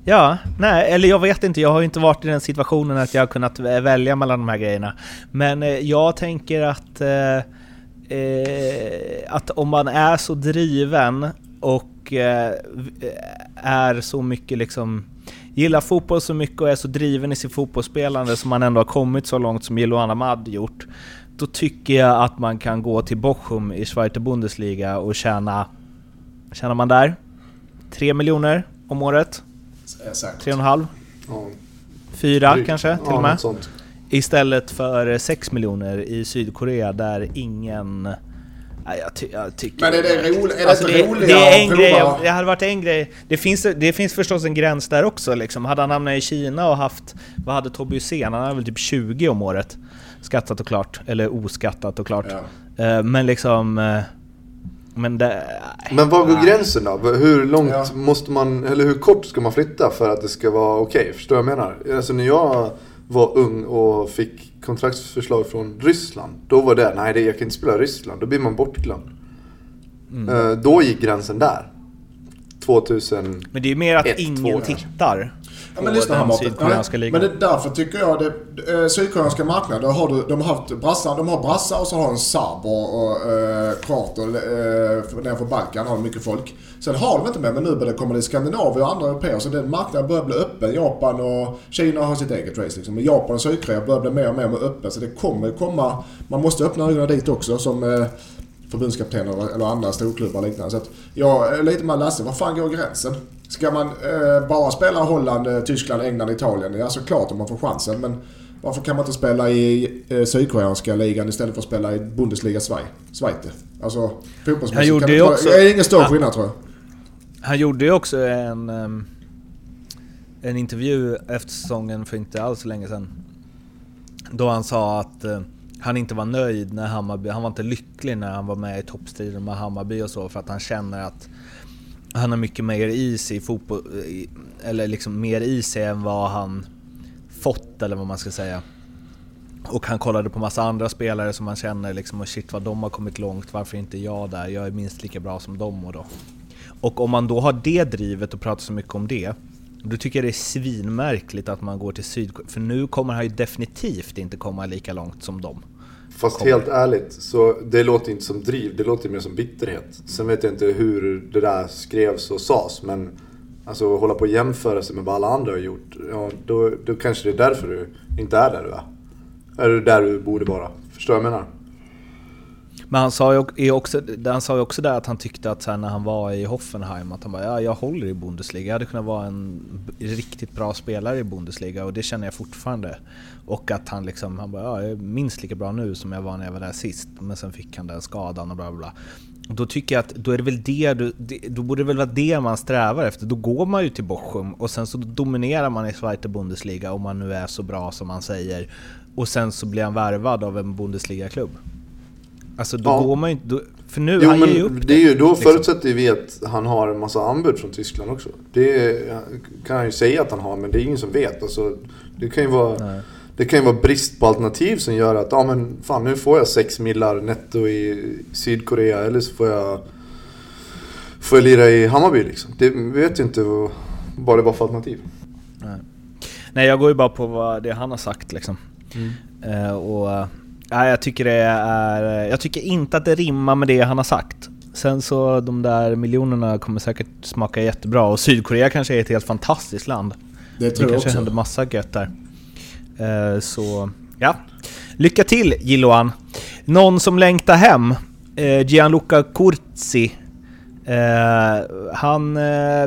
ja, nej, eller jag vet inte. Jag har ju inte varit i den situationen att jag har kunnat vä- välja mellan de här grejerna. Men eh, jag tänker att... Eh, eh, att om man är så driven och eh, är så mycket liksom... Gillar fotboll så mycket och är så driven i sitt fotbollsspelande som man ändå har kommit så långt som Jiloan Ahmad gjort. Då tycker jag att man kan gå till Bochum i Zweite Bundesliga och tjäna... Tjänar man där? 3 miljoner om året? Säkert. 3,5? Ja, 4 drygt. kanske till ja, och med? Istället för 6 miljoner i Sydkorea där ingen... Nej, jag, ty jag tycker... Men är det, roligt, är det Alltså, det, roligare det är en grej, det hade varit en grej. Det finns, det finns förstås en gräns där också liksom. Hade han hamnat i Kina och haft, vad hade Tobbe Hysén? Han hade väl typ 20 om året. Skattat och klart, eller oskattat och klart. Ja. Eh, Men liksom... eh, Men det... Men var går nej. gränsen då? Hur långt Ja. måste man, eller hur kort ska man flytta för att det ska vara okej? Förstår du vad jag menar? Alltså när jag var ung och fick kontraktsförslag från Ryssland. Då var det, nej det, jag kan inte spela i Ryssland. Då blir man bortglömd. Mm. Eh, Då gick gränsen där. 2000. Men det är ju mer att Ett, ingen två, tittar Ja, men lyssna här Mårten. Men det, därför tycker jag det, eh, sydkoreanska marknaden, har du, de har haft brassar, de har brassar och så har de serber och eh, kroater eh, nedanför Balkan har de mycket folk. Sen har de inte med, men nu börjar det komma till Skandinavien och andra europeer så den marknaden börjar bli öppen. Japan och Kina har sitt eget race liksom. Men Japan och Sydkorea börjar bli mer och mer öppen så det kommer komma, man måste öppna ögonen dit också som eh, förbundskapten eller, andra storklubbar och liknande. Så att jag är lite med Lasse, var fan går gränsen? Ska man eh, bara spela Holland, eh, Tyskland, England, Italien? Ja såklart om man får chansen men varför kan man inte spela i eh, sydkoreanska ligan istället för att spela i Bundesliga Schweiz? Alltså fotbollsmässigt kan det inte också- är ingen stor skillnad tror jag. Han gjorde ju också en, ehm, en intervju efter säsongen för inte alls så länge sedan. Då han sa att eh, han inte var nöjd när Hammarby, han var inte lycklig när han var med i toppstriden med Hammarby och så för att han känner att han har mycket mer i sig i fotboll, eller liksom mer i sig än vad han fått eller vad man ska säga. Och han kollade på massa andra spelare som han känner liksom, och shit vad de har kommit långt, varför inte jag där? Jag är minst lika bra som dem och då. Och om man då har det drivet och pratar så mycket om det, då tycker jag det är svinmärkligt att man går till Sydkorea. För nu kommer han ju definitivt inte komma lika långt som dem. Fast Kommer. helt ärligt, så det låter inte som driv, det låter mer som bitterhet. Sen vet jag inte hur det där skrevs och sades, men alltså hålla på och jämföra sig med vad alla andra har gjort, ja, då, då kanske det är därför du inte är där du är. Du där du borde vara? Förstår du vad jag menar? Men han sa ju också, han sa ju också där att han tyckte att så här, när han var i Hoffenheim att han bara ja, jag håller i Bundesliga. Jag hade kunnat vara en riktigt bra spelare i Bundesliga och det känner jag fortfarande. Och att han liksom, han bara ja, jag är minst lika bra nu som jag var när jag var där sist. Men sen fick han den skadan och bla bla bla. Då tycker jag att då är det väl det du, då borde det väl vara det man strävar efter. Då går man ju till Bochum och sen så dominerar man i Zweite Bundesliga om man nu är så bra som man säger. Och sen så blir han värvad av en Bundesliga-klubb. Alltså då Ja. går man ju inte... då- För nu, Jo han ger ju men upp det är ju, då liksom. förutsätter vi att han har en massa anbud från Tyskland också. Det kan han ju säga att han har, men det är ingen som vet. Alltså, det kan ju vara... Nej. Det kan ju vara brist på alternativ som gör att ja men fan nu får jag 6 millar netto i Sydkorea eller så får jag Får jag lira i Hammarby liksom. Det vi vet ju inte vad, vad det var för alternativ. Nej. Nej, jag går ju bara på vad det han har sagt liksom. Eh, och... Nej, jag tycker det är... Jag tycker inte att det rimmar med det han har sagt. Sen så, de där miljonerna kommer säkert smaka jättebra och Sydkorea kanske är ett helt fantastiskt land. Det Det tror jag kanske också. händer massa gött där. Eh, så, ja. Lycka till Gilloan! Någon som längtar hem, eh, Gianluca Curzi. Eh, han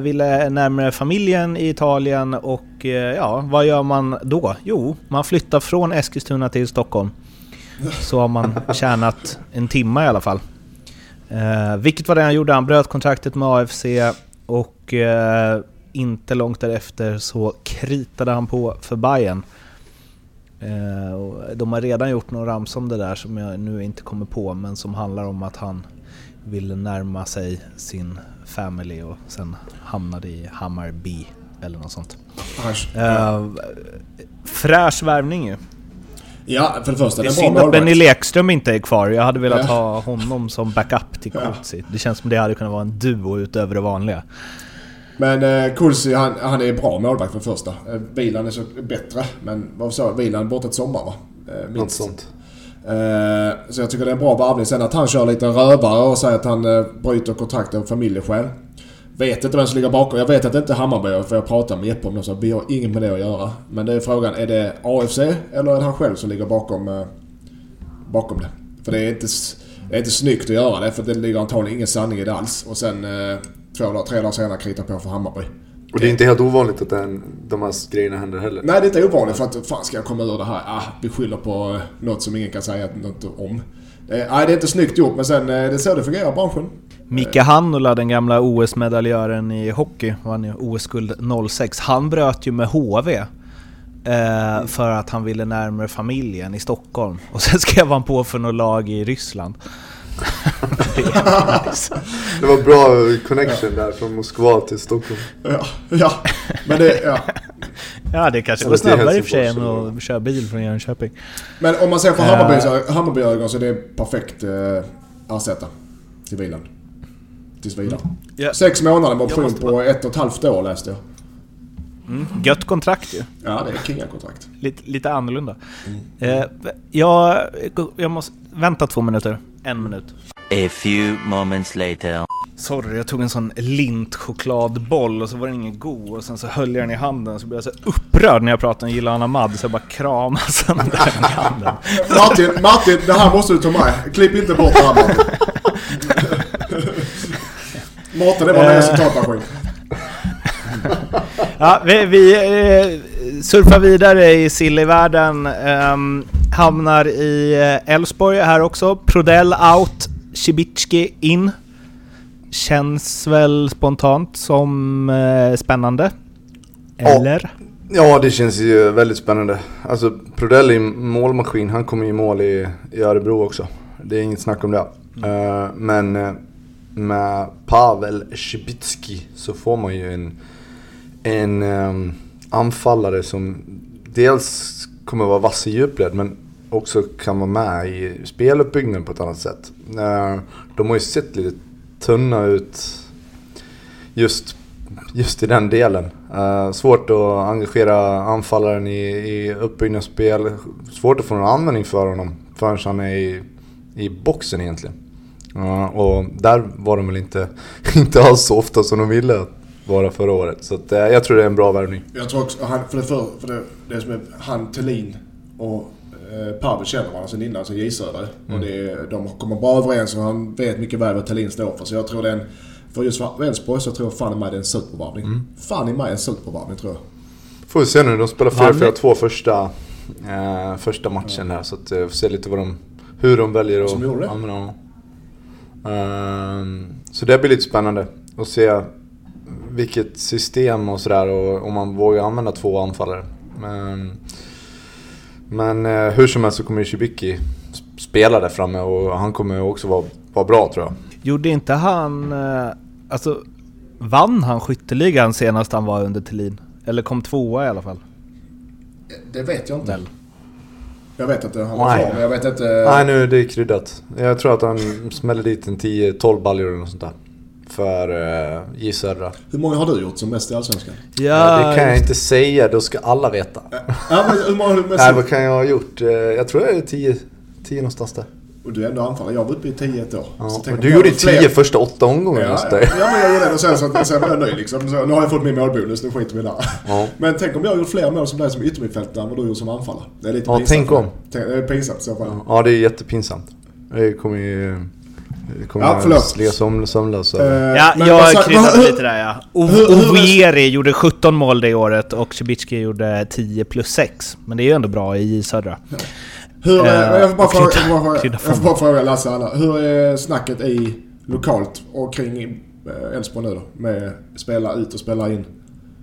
ville närmare familjen i Italien och ja, vad gör man då? Jo, man flyttar från Eskilstuna till Stockholm. Så har man tjänat en timme i alla fall. Eh, vilket var det han gjorde, han bröt kontraktet med AFC och eh, inte långt därefter så kritade han på för Bayern. Eh, de har redan gjort någon ramsa om det där som jag nu inte kommer på men som handlar om att han ville närma sig sin family och sen hamnade i Hammarby eller något sånt. Eh, fräsch värvning ju. Ja, för det första, Det är synd att Benny. Lekström inte är kvar. Jag hade velat Ja. ha honom som backup till Ja. Kulsi. Det känns som det hade kunnat vara en duo utöver det vanliga. Men eh, Kulsi, han, han är bra målvakt för det första. Eh, Vilan är så bättre. Men vad sa jag? Vilan är borta ett sommar va? Eh, minst. sånt. Eh, så jag tycker det är en bra varvning. Sen att han kör lite rövare och säger att han eh, bryter kontrakt av familjeskäl. Vet inte vem som ligger bakom. Jag vet att det inte är Hammarby för jag pratade med Jeppe om det så vi har inget med det att göra. Men det är frågan, är det AFC eller är det han själv som ligger bakom, eh, bakom det? För det är, inte, det är inte snyggt att göra det för det ligger antagligen ingen sanning i det alls. Och sen eh, två dagar, tre dagar senare krita på för Hammarby. Och det är inte helt ovanligt att den, de här grejerna händer heller. Nej, det är inte ovanligt för att fan ska jag komma ur det här? Ah, vi skyller på eh, något som ingen kan säga något om. Nej, det är inte snyggt gjort men sen det är så det fungerar i branschen. Mika Hannula, den gamla OS-medaljören i hockey, vann ju OS-guld 06. Han bröt ju med HV. Eh, för att han ville närmare familjen i Stockholm. Och sen skrev han på för något lag i Ryssland. det är nice. Det var bra connection där från Moskva till Stockholm. Ja, ja. Men det, ja. Ja, det kanske till snabbare i och för sig än att köra bil från Jönköping. Men om man ser från Eh. Hammarbys, Hammarby-ögon så är det perfekt eh, ersätta till vilan. Tills vidare. Ja. Sex månader med option på ett och ett halvt år läste jag. Mm. Gött kontrakt ju. Ja, det är kingakontrakt. Lite, lite annorlunda. Eh, jag, jag måste... Vänta två minuter. En minut. A few moments later. Sorry, jag tog en sån lintchokladboll och så var den ingen god och sen så höll jag den i handen så blev jag så upprörd när jag pratade om Gillan Ahmad så jag bara kramade den i handen. Martin, Martin, det här måste du ta med. Klipp inte bort det här Martin. Mårten, det var en Eh. citatmaskin. Ja, vi, vi eh, surfar vidare i sillivärlden. Um, hamnar i eh, Elfsborg här också. Prodell out, Cibicki in. Känns väl spontant som eh, spännande. Eller? Ja, det känns ju väldigt spännande. Alltså, Prodell är en målmaskin. Han kommer ju mål i, i Örebro också. Det är inget snack om det. Eh, men eh, med Pavel Cibicki så får man ju en, en um, anfallare som dels kommer vara vass i djupled men också kan vara med i speluppbyggnaden på ett annat sätt. Uh, de har ju sett lite tunna ut just, just i den delen. Uh, svårt att engagera anfallaren i, i uppbyggnadsspel. Svårt att få någon användning för honom förrän han är i, i boxen egentligen. Ja, och där var de väl inte, inte alls så ofta som de ville vara förra året. Så att, eh, jag tror det är en bra värvning. Jag tror också, han, för det, för, för det, det som är han, Thelin och eh, Pavel känner varandra sen innan, sen J Södra. Och det, de kommer bra överens och han vet mycket väl vad Thelin står för. Så jag tror det är en, för just Elfsborg så tror jag fan i mig det är en supervarvning. Fan i mig en supervarvning tror jag. Får vi se nu, de spelar Vann- 4-4-2 första, eh, första matchen där. Så att, eh, får se lite vad de, hur de väljer Som gjorde att använda honom. Ehm, så det blir lite spännande att se vilket system och sådär och om man vågar använda två anfallare. Men, men eh, hur som helst så kommer ju Shibiki spela där framme och han kommer också vara, vara bra tror jag. Gjorde inte han... eh, Alltså, vann han skytteligan senast han var under Thelin? Eller kom tvåa i alla fall? Det vet jag inte. Väl. Jag vet att han var kvar men jag vet inte... Nej nu är det kryddat. Jag tror att han smäller dit en 10-12 baljor eller något sånt där. För uh, J Södra. Hur många har du gjort som mest i Allsvenskan? Ja, det kan jag inte säga, då ska alla veta. Ja, men hur många har du mest Nej, vad kan jag ha gjort? Eh, Jag tror jag är 10, 10 någonstans där. Och du är ändå anfallare. Jag var uppe i 10 ett år. Ja. Så och du jag gjorde hade 10 fler- första åtta omgångarna. Ja, ja. ja, men jag gjorde det och sen, så, sen var jag nöjd liksom. Så, nu har jag fått min målbonus, nu skiter vi där. Ja. Men tänk om jag har gjort fler mål som dig som yttermittfältare än vad du gjort som anfallare. Det är lite Ja, pinsamt. tänk om. Det är pinsamt i så fall. Ja, det är jättepinsamt. Det kommer ju... Det kommer Ja, förlåt. att ligga som, sömnlös. Eh, Ja, men jag kryddade lite där ja. Ovieri gjorde 17 mål det året och Cibicki gjorde 10 plus 6. Men det är ju ändå bra i J Södra. Hur, Eh, jag får bara fråga, jag får bara- krydda jag får bara fråga Lasse alla. Hur är snacket i lokalt och kring eh, Elfsborg nu då? Med spela ut och spela in.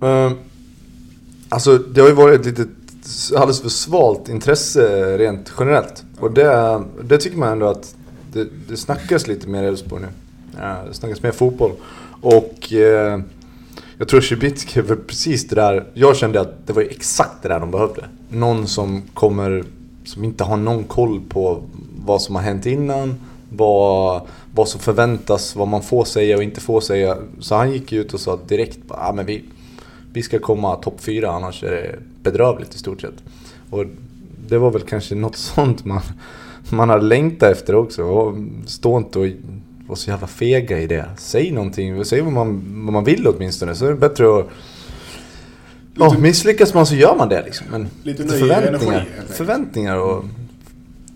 Ehm, alltså, det har ju varit ett litet alldeles för svalt intresse rent generellt. Och det, det tycker man ändå att det, det snackas lite mer Elfsborg nu. Ja, det snackas mer fotboll. Och eh, jag tror Cibicki var precis det där. Jag kände att det var exakt det där de behövde. Någon som kommer, som inte har någon koll på vad som har hänt innan. Vad, vad som förväntas, vad man får säga och inte får säga. Så han gick ut och sa direkt att ah, men vi, vi ska komma topp fyra annars är det bedrövligt i stort sett. Och det var väl kanske något sånt man, man hade längtat efter också. Och stå inte och vara så jävla fega i det. Säg någonting, säg vad man, vad man vill åtminstone. Så är det bättre att... Ja, misslyckas man så gör man det liksom. Men Lite lite förväntningar, energi, förväntningar och,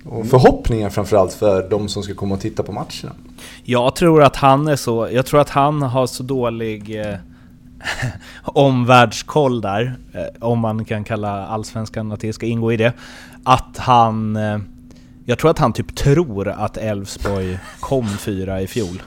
och förhoppningar framförallt för de som ska komma och titta på matcherna. Jag tror att han är så... Jag tror att han har så dålig eh, omvärldskoll där, eh, om man kan kalla allsvenskan att det ska ingå i det, att han... Eh, jag tror att han typ tror att Elfsborg kom fyra i fjol.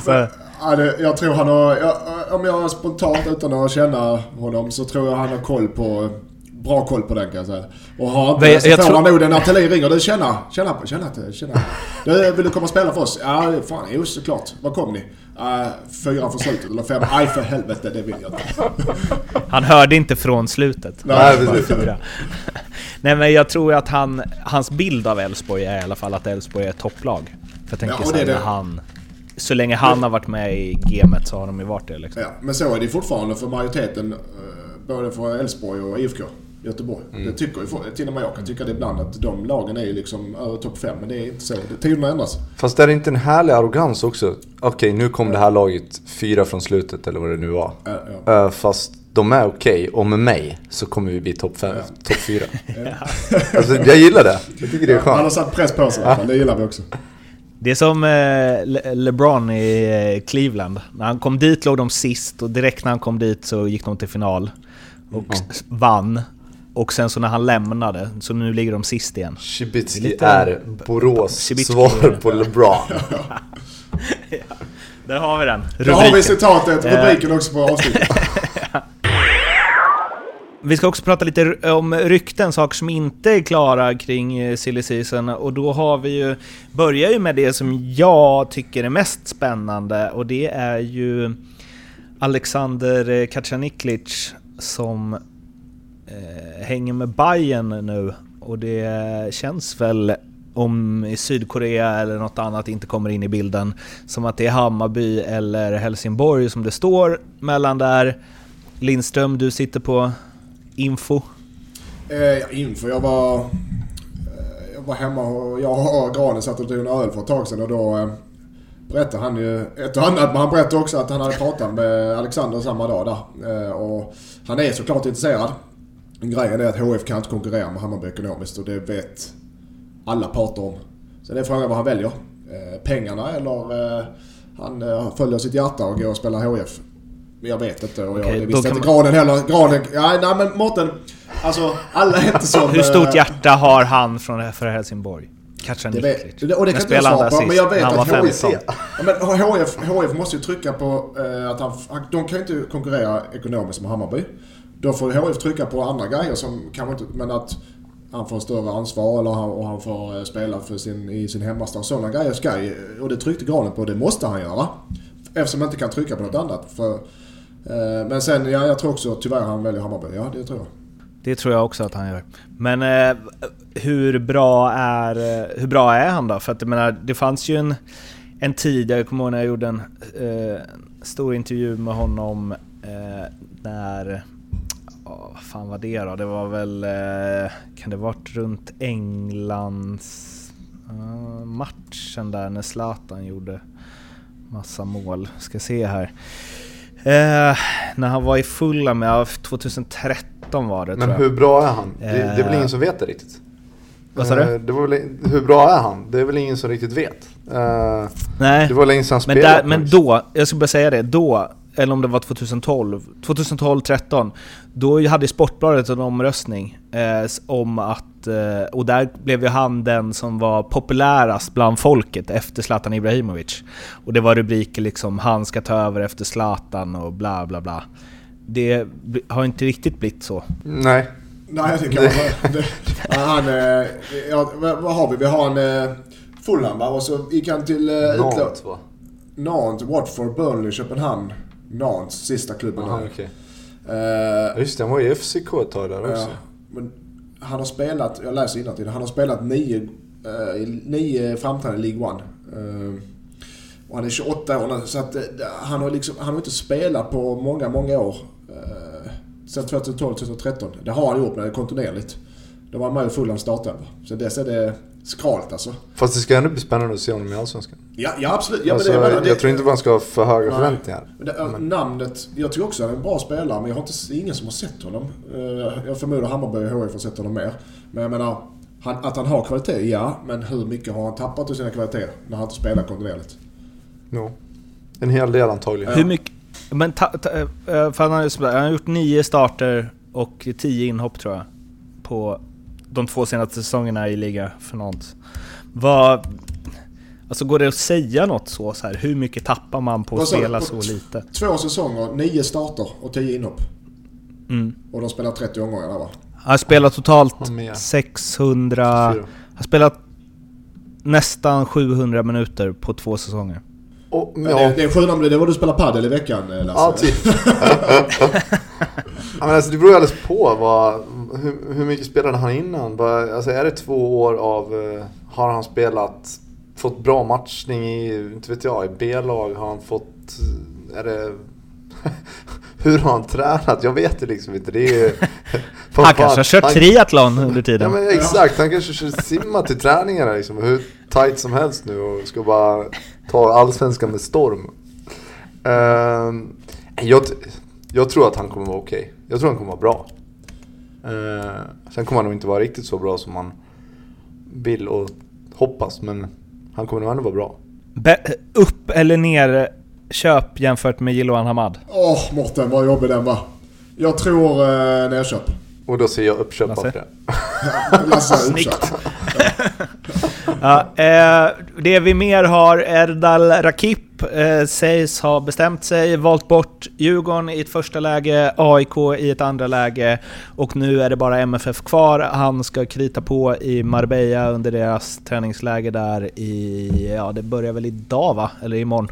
Så, Ja, det, jag tror han har, jag, om jag spontant utan att känna honom så tror jag han har koll på, bra koll på den kan jag säga. Och har inte Men det så jag får han nog den när Thelin ringer. Du tjena, tjena, tjena, tjena. Du, vill du komma och spela för oss? Ja, fan, jo såklart. Var kom ni? Uh, fyra från slutet eller fem? Aj för helvete, det vill jag inte. han hörde inte från slutet. Nej, precis. fyra. Nej men jag tror att han, hans bild av Elfsborg är i alla fall att Elfsborg är ett topplag. För jag tänker Ja, och så det här, är när det. han... Så länge han har varit med i gamet så har de ju varit det liksom. Ja, men så är det fortfarande för majoriteten, eh, både för Elfsborg och IFK Göteborg. Mm. Det tycker ju, till och med jag kan tycka det ibland att de lagen är ju liksom över topp fem, men det är inte så. Tiderna ändras. Fast är det inte en härlig arrogans också? Okej, nu kom det här laget fyra från slutet eller vad det nu var. Ja, ja. Eh, fast de är okej och med mig så kommer vi bli topp fem, topp fyra. alltså, jag gillar det. Jag tycker det är Han har skönt. satt press på sig fall, det gillar vi också. Det är som eh, Le- LeBron i eh, Cleveland. När han kom dit låg de sist och direkt när han kom dit så gick de till final. Och s- vann. Och sen så när han lämnade, så nu ligger de sist igen. Cibicki är är Borås Cibicki. svar på LeBron. Där har vi den. Då har vi Rubriken. citatet, rubriken också på avsnittet. Vi ska också prata lite om rykten, saker som inte är klara kring eh, silly season. Och då har vi ju, börjar ju med det som jag tycker är mest spännande och det är ju Alexander eh, Kacaniklic som eh, hänger med Bayern nu. Och det känns väl, om i Sydkorea eller något annat inte kommer in i bilden, som att det är Hammarby eller Helsingborg som det står mellan där. Lindström, du sitter på info. Eh, ja, info. jag var... Eh, jag var hemma och jag och Granen satt och drog en öl för ett tag sedan och då eh, berättade han ju ett och annat. Men han berättade också att han hade pratat med Alexander samma dag där. Eh, och han är såklart intresserad. Grejen är att HF kan inte konkurrera med Hammarby ekonomiskt och det vet alla parter om. Sen är frågan vad han väljer. Eh, pengarna eller eh, han eh, följer sitt hjärta och går och spelar HF. Jag vet inte och jag, visste inte man- heller. Granen, ja, nej men Mårten. Alltså alla är inte som... Hur stort eh, hjärta har han från, för Helsingborg? det Kacaniklic. vet, och det kan inte jag spelade han svara på, men jag vet att 15. ja, men HF, HF måste ju trycka på eh, att han, de kan ju inte konkurrera ekonomiskt med Hammarby. Då får HF trycka på andra grejer som kanske inte, men att han får större ansvar eller han, och han får eh, spela för sin, i sin hemmastad. Sådana grejer ska ju, och det tryckte Granen på, det måste han göra. Eftersom han inte kan trycka på något annat. För, Eh, men sen, ja, jag tror också tyvärr han väljer Hammarby. Ja, det tror jag. Det tror jag också att han gör. Men eh, hur, bra är, eh, hur bra är han då? För att jag menar, det fanns ju en, en tid, jag kommer ihåg när jag gjorde en eh, stor intervju med honom eh, när... Oh, vad fan var det då? Det var väl... Eh, kan det varit runt Englands eh, matchen där när Zlatan gjorde massa mål. Ska se här. Eh, när han var i fulla med 2013 var det Men hur bra är han? Det, det är väl Eh, ingen som vet det riktigt? Vad sa du? Eh, Det var väl, hur bra är han? Det är väl ingen som riktigt vet? Eh, Nej, Det var länge sedan han men, spelade. där, men då, jag ska bara säga det, då, eller om det var 2012, 2012-13, då hade Sportbladet en omröstning eh, om att, eh, och där blev ju han den som var populärast bland folket efter Zlatan Ibrahimovic. Och det var rubriker liksom 'Han ska ta över efter Zlatan' och bla bla bla. det har inte riktigt blivit så. Nej. Nej, det kan man säga. Det- ja, Han... eh, Ja, vad, har vi? Vi har en eh, Fulham va? Och så gick han till utlån. Nantes va? Nantes, Watford, Burnley, Köpenhamn. Nantes, sista klubben. Jaha, där. okej. Eh, Ja, Just det, han var i FCK ett tag där också. Men han har spelat, jag läser innantill, han har spelat nio, eh, i nio framträdanden i League One. Eh, och han är 28 år nu, så att eh, han har liksom, han har inte spelat på många, många år. Uh, sen 2012, 2013. Det har han gjort, men det är kontinuerligt. Då var han med i Fulham starten. Så dess är det skralt alltså. Fast det ska ändå bli spännande att se honom i Allsvenskan. Ja, ja absolut. Ja, alltså, men det, jag, menar, jag det, tror inte man ska ha för höga Nej. förväntningar. Men det, Namnet, jag tycker också att han är en bra spelare men jag har inte, ingen som har sett honom. Eh, Jag förmodar Hammarby och HIF har sett honom mer. Men jag menar, han, att han har kvalitet, ja. Men hur mycket har han tappat ur sina kvaliteter när han inte spelar kontinuerligt? No. En hel del antagligen. Hur mycket... Men ta, ta, eh, för han, har, han har gjort nio starter och tio inhopp tror jag. På de två senaste säsongerna i liga för Nantes. Vad... Alltså går det att säga något så, så här, Hur mycket tappar man på att spela så lite? Två säsonger, nio starter och tio inhopp. Mm. Och de spelar 30 omgångar där va? Han har spelat totalt Han med. 600... Fyra. har spelat nästan 700 minuter på två säsonger. Och, Ja. ja, Det, det är med det var du spelar padel i veckan eh, Lasse. ja, typ. ja, men alltså, det beror ju alldeles på vad, hur, hur mycket spelade han innan. Alltså, är det två år av... eh, Har han spelat... Fått bra matchning i, inte vet jag, i B-lag? Har han fått... eh, Är det... hur har han tränat? Jag vet det liksom inte. Det är ju... Han kanske har kört han- triathlon under Ja tiden. men exakt, han kanske kör simma till träningarna liksom, hur tight som helst nu och ska bara ta allsvenskan med storm. Ehm, jag, jag tror att han kommer vara okej. Jag tror han kommer vara bra. Uh, sen kommer han nog inte vara riktigt så bra som man vill och hoppas, men han kommer nog ändå vara bra. Be- upp eller ner köp jämfört med Jiloan Hamad? Åh Mårten vad jobbig den var. Jag tror eh, nerköp. Och då ser jag uppköp av Lasse? det. Lasse Snyggt. Ja, eh, det vi mer har, Erdal Rakip eh, sägs ha bestämt sig, valt bort Djurgården i ett första läge, AIK i ett andra läge och nu är det bara MFF kvar. Han ska krita på i Marbella under deras träningsläge där i, ja det börjar väl idag va? Eller imorgon?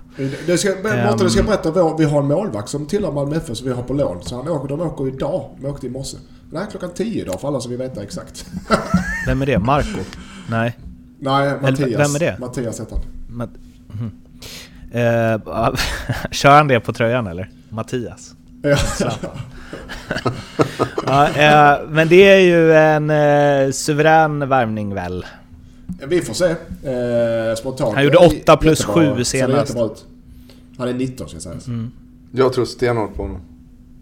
Det ska, Mårten, ska Ehm. berätta, vår, vi har en målvakt som tillhör Malmö FF som vi har på lån. Så han åker, de åker idag. De åkte i morse. Nej, klockan 10 idag för alla som vill veta exakt. Vem är det? Marco? Nej? Nej, Mattias. vem är det? Mattias heter han. Men, mhm. eh, kör han det på tröjan eller? Mattias? Ja. Ja, eh, men det är ju en eh, suverän värvning väl? Vi får se. Eh, spontant. Han gjorde Det är 8 plus jättebra. 7 Ser senast. Han är 19 ska jag säga. Mm. Jag tror stenhårt på honom.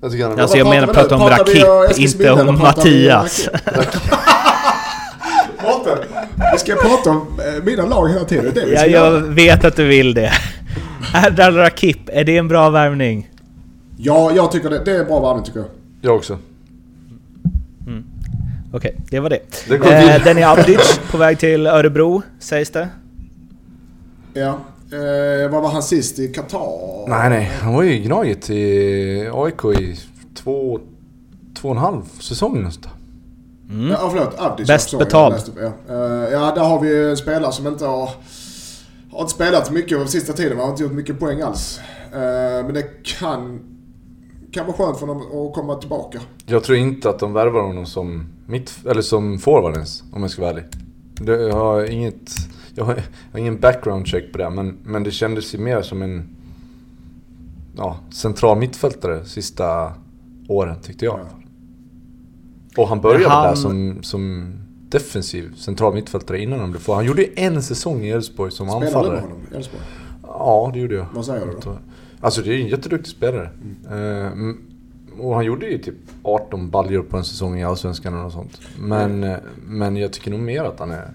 Jag tycker han är Alltså jag menar prata om Rakip, inte om Mattias. Mårten, vi ska prata om eh, mina lag hela tiden. Det är det vi Ja, ska jag göra. vet att du vill det. Erdal Rakip, är det en bra värvning? Ja, jag tycker det. Det är en bra värvning tycker jag. Jag också. Okej, det var det. Det Eh. Denny Avdic på väg till Örebro, sägs det. Ja. Eh, vad var han sist i Qatar? Nej, nej. Han var ju i Gnaget i AIK i två, två och en halv säsong nästan. Mm. Ja, förlåt. Abdic. Bäst jag betald. läste upp, Ja. Eh, ja, där har vi en spelare som inte har... Har inte spelat mycket på sista tiden. Har inte gjort mycket poäng alls. Eh, men det kan... Kan vara skönt för honom att komma tillbaka. Jag tror inte att de värvar honom som mitt, eller som forward ens, om jag ska vara ärlig. Det, jag har inget... Jag har, jag har ingen background check på det, men, men det kändes ju mer som en... Ja, central mittfältare sista åren tyckte jag. Och han började Han- där som, som defensiv central mittfältare innan han blev för. Han gjorde ju en säsong i Elfsborg som Spelar du med anfallare. honom i Elfsborg? Ja, det gjorde jag. Vad säger du då? Alltså det är en jätteduktig spelare. Eh, m- och han gjorde ju typ 18 baljor på en säsong i Allsvenskan eller något sånt. Men, eh, men jag tycker nog mer att han är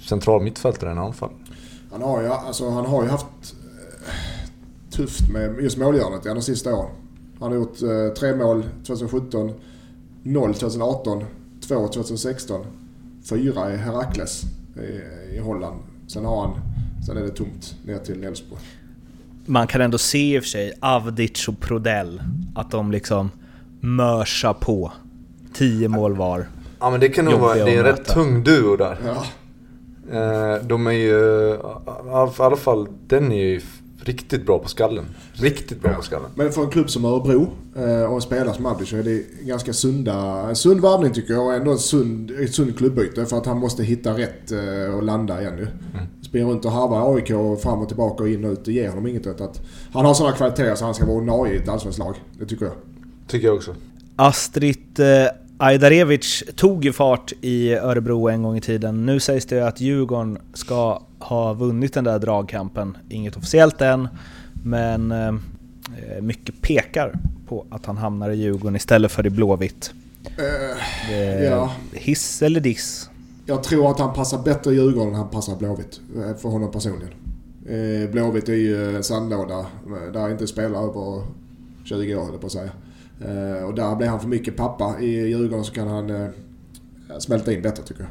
central mittfältare än anfall. Han har ju, alltså, han har ju haft eh, tufft med just målgörandet i de sista åren. Han har gjort eh, tre mål 2017, 0 2018, 2 2016, 4 i Herakles i, i Holland. Sen har han, sen är det tomt ner till Elfsborg. man kan ändå se i och för sig Avdic och Prodell, att de liksom mörsar på. 10 mål var. Ja men det kan nog vara, det är en rätt tung duo där. Ja. Eh, De är ju, i alla fall den är ju riktigt bra på skallen. Riktigt bra på skallen. Men för en klubb som Örebro eh, och en spelare som Abdic så är det ganska sunda, en sund värvning tycker jag och ändå en sund, ett sund klubbyte för att han måste hitta rätt eh, och landa igen ju. Mm. Springa runt och harva AIK och fram och tillbaka och in och ut, det ger honom inget. Att han har sådana kvaliteter så han ska vara ordinarie i ett allsvenskt lag. Det tycker jag. Tycker jag också. Astrid eh, Ajdarevic tog ju fart i Örebro en gång i tiden. Nu sägs det att Djurgården ska ha vunnit den där dragkampen. Inget officiellt än, men eh, mycket pekar på att han hamnar i Djurgården istället för i Blåvitt. Eh, Eh, Ja. Hiss eller diss? Jag tror att han passar bättre i Djurgården än han passar Blåvitt. eh, För honom personligen. Blåvitt är ju en sandlåda där inte spelar över 20 år höll på att säga. Och där blir han för mycket pappa. I Djurgården så kan han smälta in bättre tycker jag.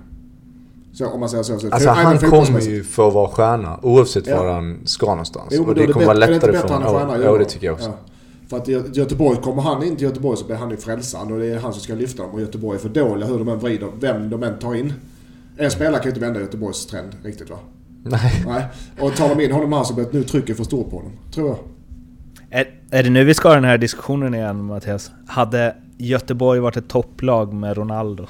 Så om man säger så. så Alltså han kommer ju för att vara stjärna oavsett Ja. var han ska någonstans. Jo, och det är kommer vara det lättare för honom. Ja, ja, det tycker jag också. Ja. För att i Göteborg, kommer han in till Göteborg så blir han ju frälsaren och det är han som ska lyfta dem. Och Göteborg är för dåliga hur de än vrider, vem de än tar in. En spelare kan ju inte vända Göteborgs trend riktigt va? Nej. Nej. Och tar de in honom här så blir nu trycket för stort på honom. Tror jag. Är, är det nu vi ska ha den här diskussionen igen Mattias? Hade Göteborg varit ett topplag med Ronaldo?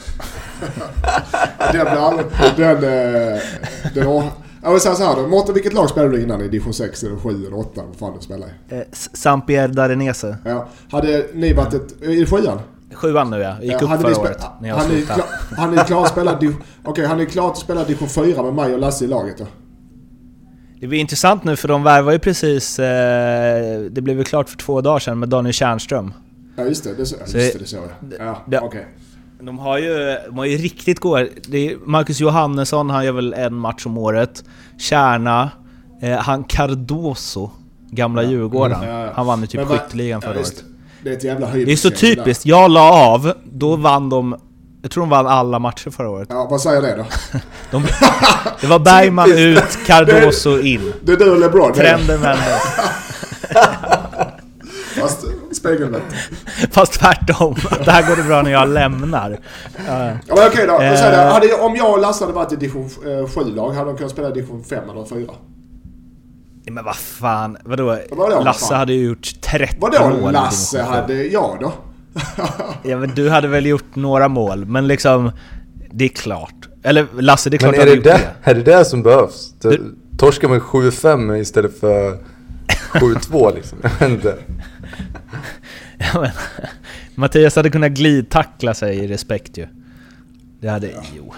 Den blir aldrig... Den... eh, den har, jag vill säga så här då. Mårten, vilket lag spelade du innan i division 6 eller 7 eller 8? Vad fan du spelade i? Eh, Saint-Pierre Darenese. Ja. Hade ni varit ett... I sjuan? Sjuan nu ja, gick Ja, upp hade förra spe- året när jag han är slutade. Han är klar att spela... Okej, han är klar att spela division 4 med mig och Lasse i laget då? Det blir intressant nu för de värvar ju precis... Eh, det blev ju klart för två dagar sedan med Daniel Tjärnström. Ja just det, det, så, Så just det- det, såg jag. Ja, okej. De har ju, de har ju riktigt goda... Marcus Johannesson, han gör väl en match om året. Kärna. Eh, han Cardoso, gamla Djurgården. Ja, ja. Han vann ju typ skytteligan förra ja, året. det. Är ett jävla Det är så där. typiskt. Jag la av, då vann de... Jag tror de vann alla matcher förra året. Ja, vad säger det då? De, det var Bergman ut, Cardoso in. Det är du och LeBron. Trenden vände. Fast spegelvänt. Fast tvärtom. Att det här går det bra när jag lämnar. Ja. Ja men okej då. Eh. Uh, det. Hade, om jag och Lasse hade varit i division 7-lag, hade de kunnat spela i division 5 eller 4? Men vad fan, vadå? Vadå, vad Lasse fan? hade ju gjort 30 Vadå mål. i Lasse hade jag då? Ja men du hade väl gjort några mål, men liksom... Det är klart. Eller Lasse, det är klart Men du är hade det, det, det. är det det som behövs? Du- Torska med 7-5 istället för 7-2 liksom. Jag vet inte. Ja, men, Mattias hade kunnat glidtackla sig i respekt ju. Det hade... Jo.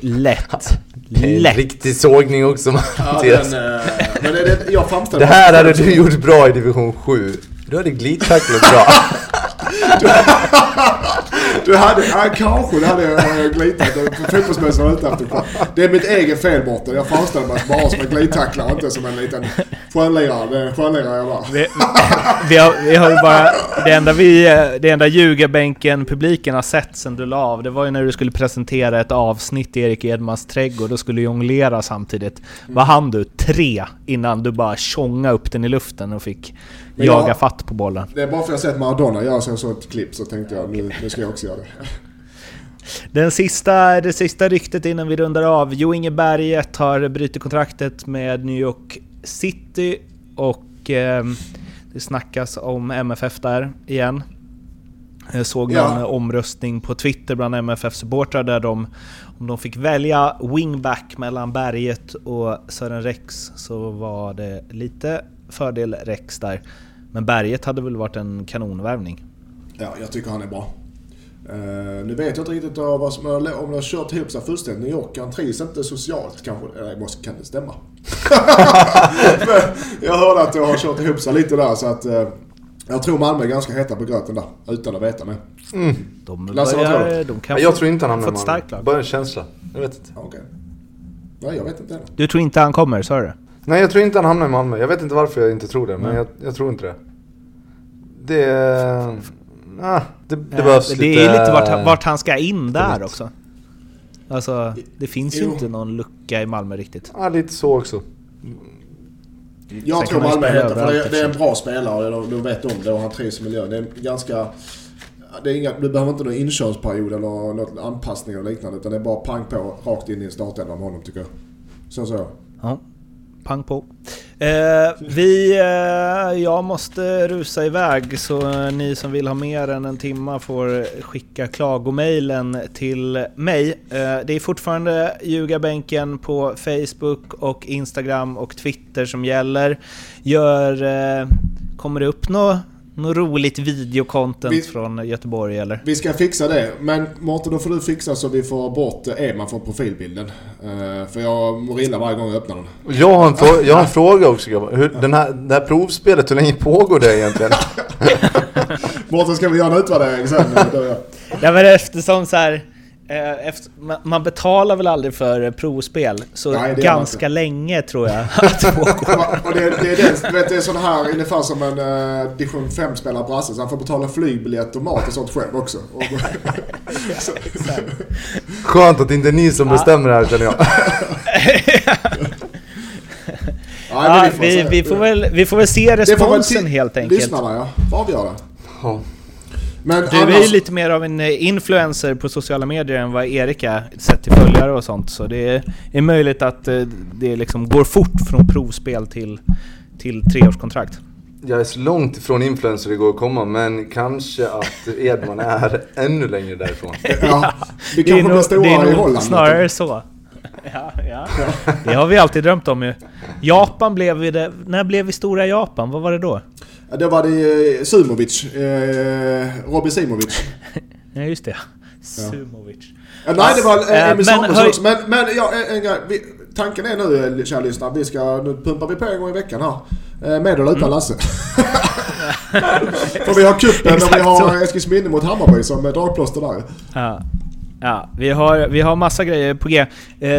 Lätt. Lätt. riktig sågning också Mattias. den, eh, men det, det, jag framställer Det här hade du gjort bra i division 7. Du hade glidtacklat bra. Du hade, ja, kanske det hade jag glitat. Fotbollsmässigt var jag ute efter. Det är mitt eget fel Mårten. Jag framställer mig bara som en glidtacklare, inte som en liten skönlirare. Det skönlirare jag var. Vi, vi, har, vi har ju bara... Det enda, vi, det enda ljugarbänken-publiken har sett sen du la av, det var ju när du skulle presentera ett avsnitt i Erik Edmans trädgård och skulle jonglera samtidigt. Vad hann du? Tre innan du bara tjonga upp den i luften och fick men jaga jag- fatt på bollen. Det är bara för att jag sett Maradona göra så, så ett klipp så tänkte jag nu, nu ska jag också göra det. Den sista, det sista ryktet innan vi rundar av. Jo Inge Berget har brutit kontraktet med New York City och eh, det snackas om MFF där igen. Jag såg Ja. någon omröstning på Twitter bland MFF-supportrar där de, om de fick välja wingback mellan Berget och Sören Rex så var det lite fördel Rex där. Men Berget hade väl varit en kanonvärvning. Ja, jag tycker han är bra. Uh, nu vet jag inte riktigt uh, vad som, om det har kört ihop sig fullständigt. New York, han trivs inte socialt kanske. Eller det måste, kan det stämma? Jag hörde att det har kört ihop sig lite där så att... eh, jag tror Malmö är ganska heta på gröten där, utan att veta med. De, Lasse, vad tror börjar, de kan Men jag tror inte han hamnar i Malmö. Bara en känsla. Jag vet inte. Ja, Okej. Nej, jag vet inte heller. Du tror inte han kommer, sa du? Nej jag tror inte han hamnar i Malmö. Jag vet inte varför jag inte tror det. Men jag, jag tror inte det. Det... är- Ah, det, det Ja, behövs det lite... är lite vart, vart han ska in där också. Alltså, det finns ju Jo. inte någon lucka i Malmö riktigt. Ja, lite så också. Jag Sen tror ju Malmö hämtar, för det, det är en liksom. bra spelare och de vet om det och han trivs i miljön. Det är ganska... Det är inga, du behöver inte någon inkörsperiod eller någon anpassning eller liknande utan det är bara pang på rakt in i en startelva med honom tycker jag. Så så. Ja, pang på. Eh, vi, eh, jag måste rusa iväg så ni som vill ha mer än en timma får skicka klagomailen till mig. Eh, det är fortfarande Ljugarbänken på Facebook och Instagram och Twitter som gäller. Gör, eh, kommer det upp något något roligt videocontent Vi- från Göteborg eller? Vi ska fixa det. Men Mårten, då får du fixa så vi får bort Edman från profilbilden. Eh, för jag mår illa varje gång jag öppnar den. Jag har en, frå- jag har en fråga också grabbar. Hur, den här, det här provspelet, hur länge pågår det egentligen? Mårten, ska vi göra en utvärdering sen? Ja. Men eftersom så här, efter, man, betalar väl aldrig för eh, provspel, så Nej, ganska länge tror jag att det pågår. Och det, det, är det, vet, det är sån här ungefär som en uh, division 5-spelare brasse. Så han får betala flygbiljett och mat och sånt själv också. Så, Skönt att det inte är ni som bestämmer det här känner jag. Ja, får vi, vi, får väl, vi får väl se Det får väl responsen helt enkelt. Lyssnarna ja, får avgöra. Ja. Men Du är ju annars, lite mer av en eh, influencer på sociala medier än vad Erik är, sett till följare och sånt. Så det är, möjligt att eh, det liksom går fort från provspel till, till treårskontrakt. Jag är så långt ifrån influencer det går att komma, men kanske att Edman är ännu längre därifrån. ja, vi Det kanske blir stora det är i Holland. Snarare så. Ja, ja. Det har vi alltid drömt om ju. Japan blev vi det... När blev vi stora i Japan? Vad var det då? Ja, Då var det eh, Sumovic, eh, Robin Simovic. Ja, just det. Sumovic. Ja, nej, det var Eh, eh, Emil Samuelsson också. Men, men ja, en, grej. Vi, tanken är nu, eh, kära lyssnare, vi ska, nu pumpar vi på en gång i veckan här. Med eller utan Mm. Lasse. För vi har cupen och vi har. Eskilsminne mot Hammarby som dragplåster där. Ja, ja vi, har, vi har massa grejer på G.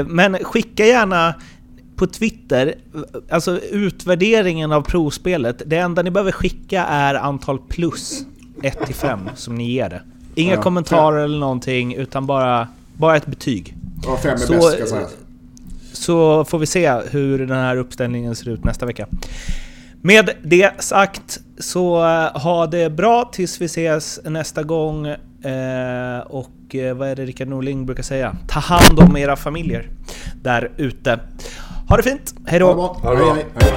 Men skicka gärna på Twitter, alltså utvärderingen av provspelet. Det enda ni behöver skicka är antal plus 1 till 5 som ni ger det. Inga Ja. kommentarer eller någonting, utan bara, bara ett betyg. Och fem är Så, bäst ska sägas. Så får vi se hur den här uppställningen ser ut nästa vecka. Med det sagt så eh, ha det bra tills vi ses nästa gång. Eh, och eh, vad är det Rickard Norling brukar säga? Ta hand om era familjer där ute. Ha det fint! Hej då! Ha det hej, hej.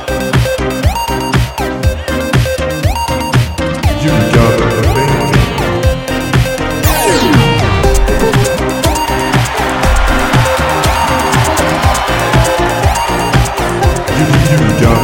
you got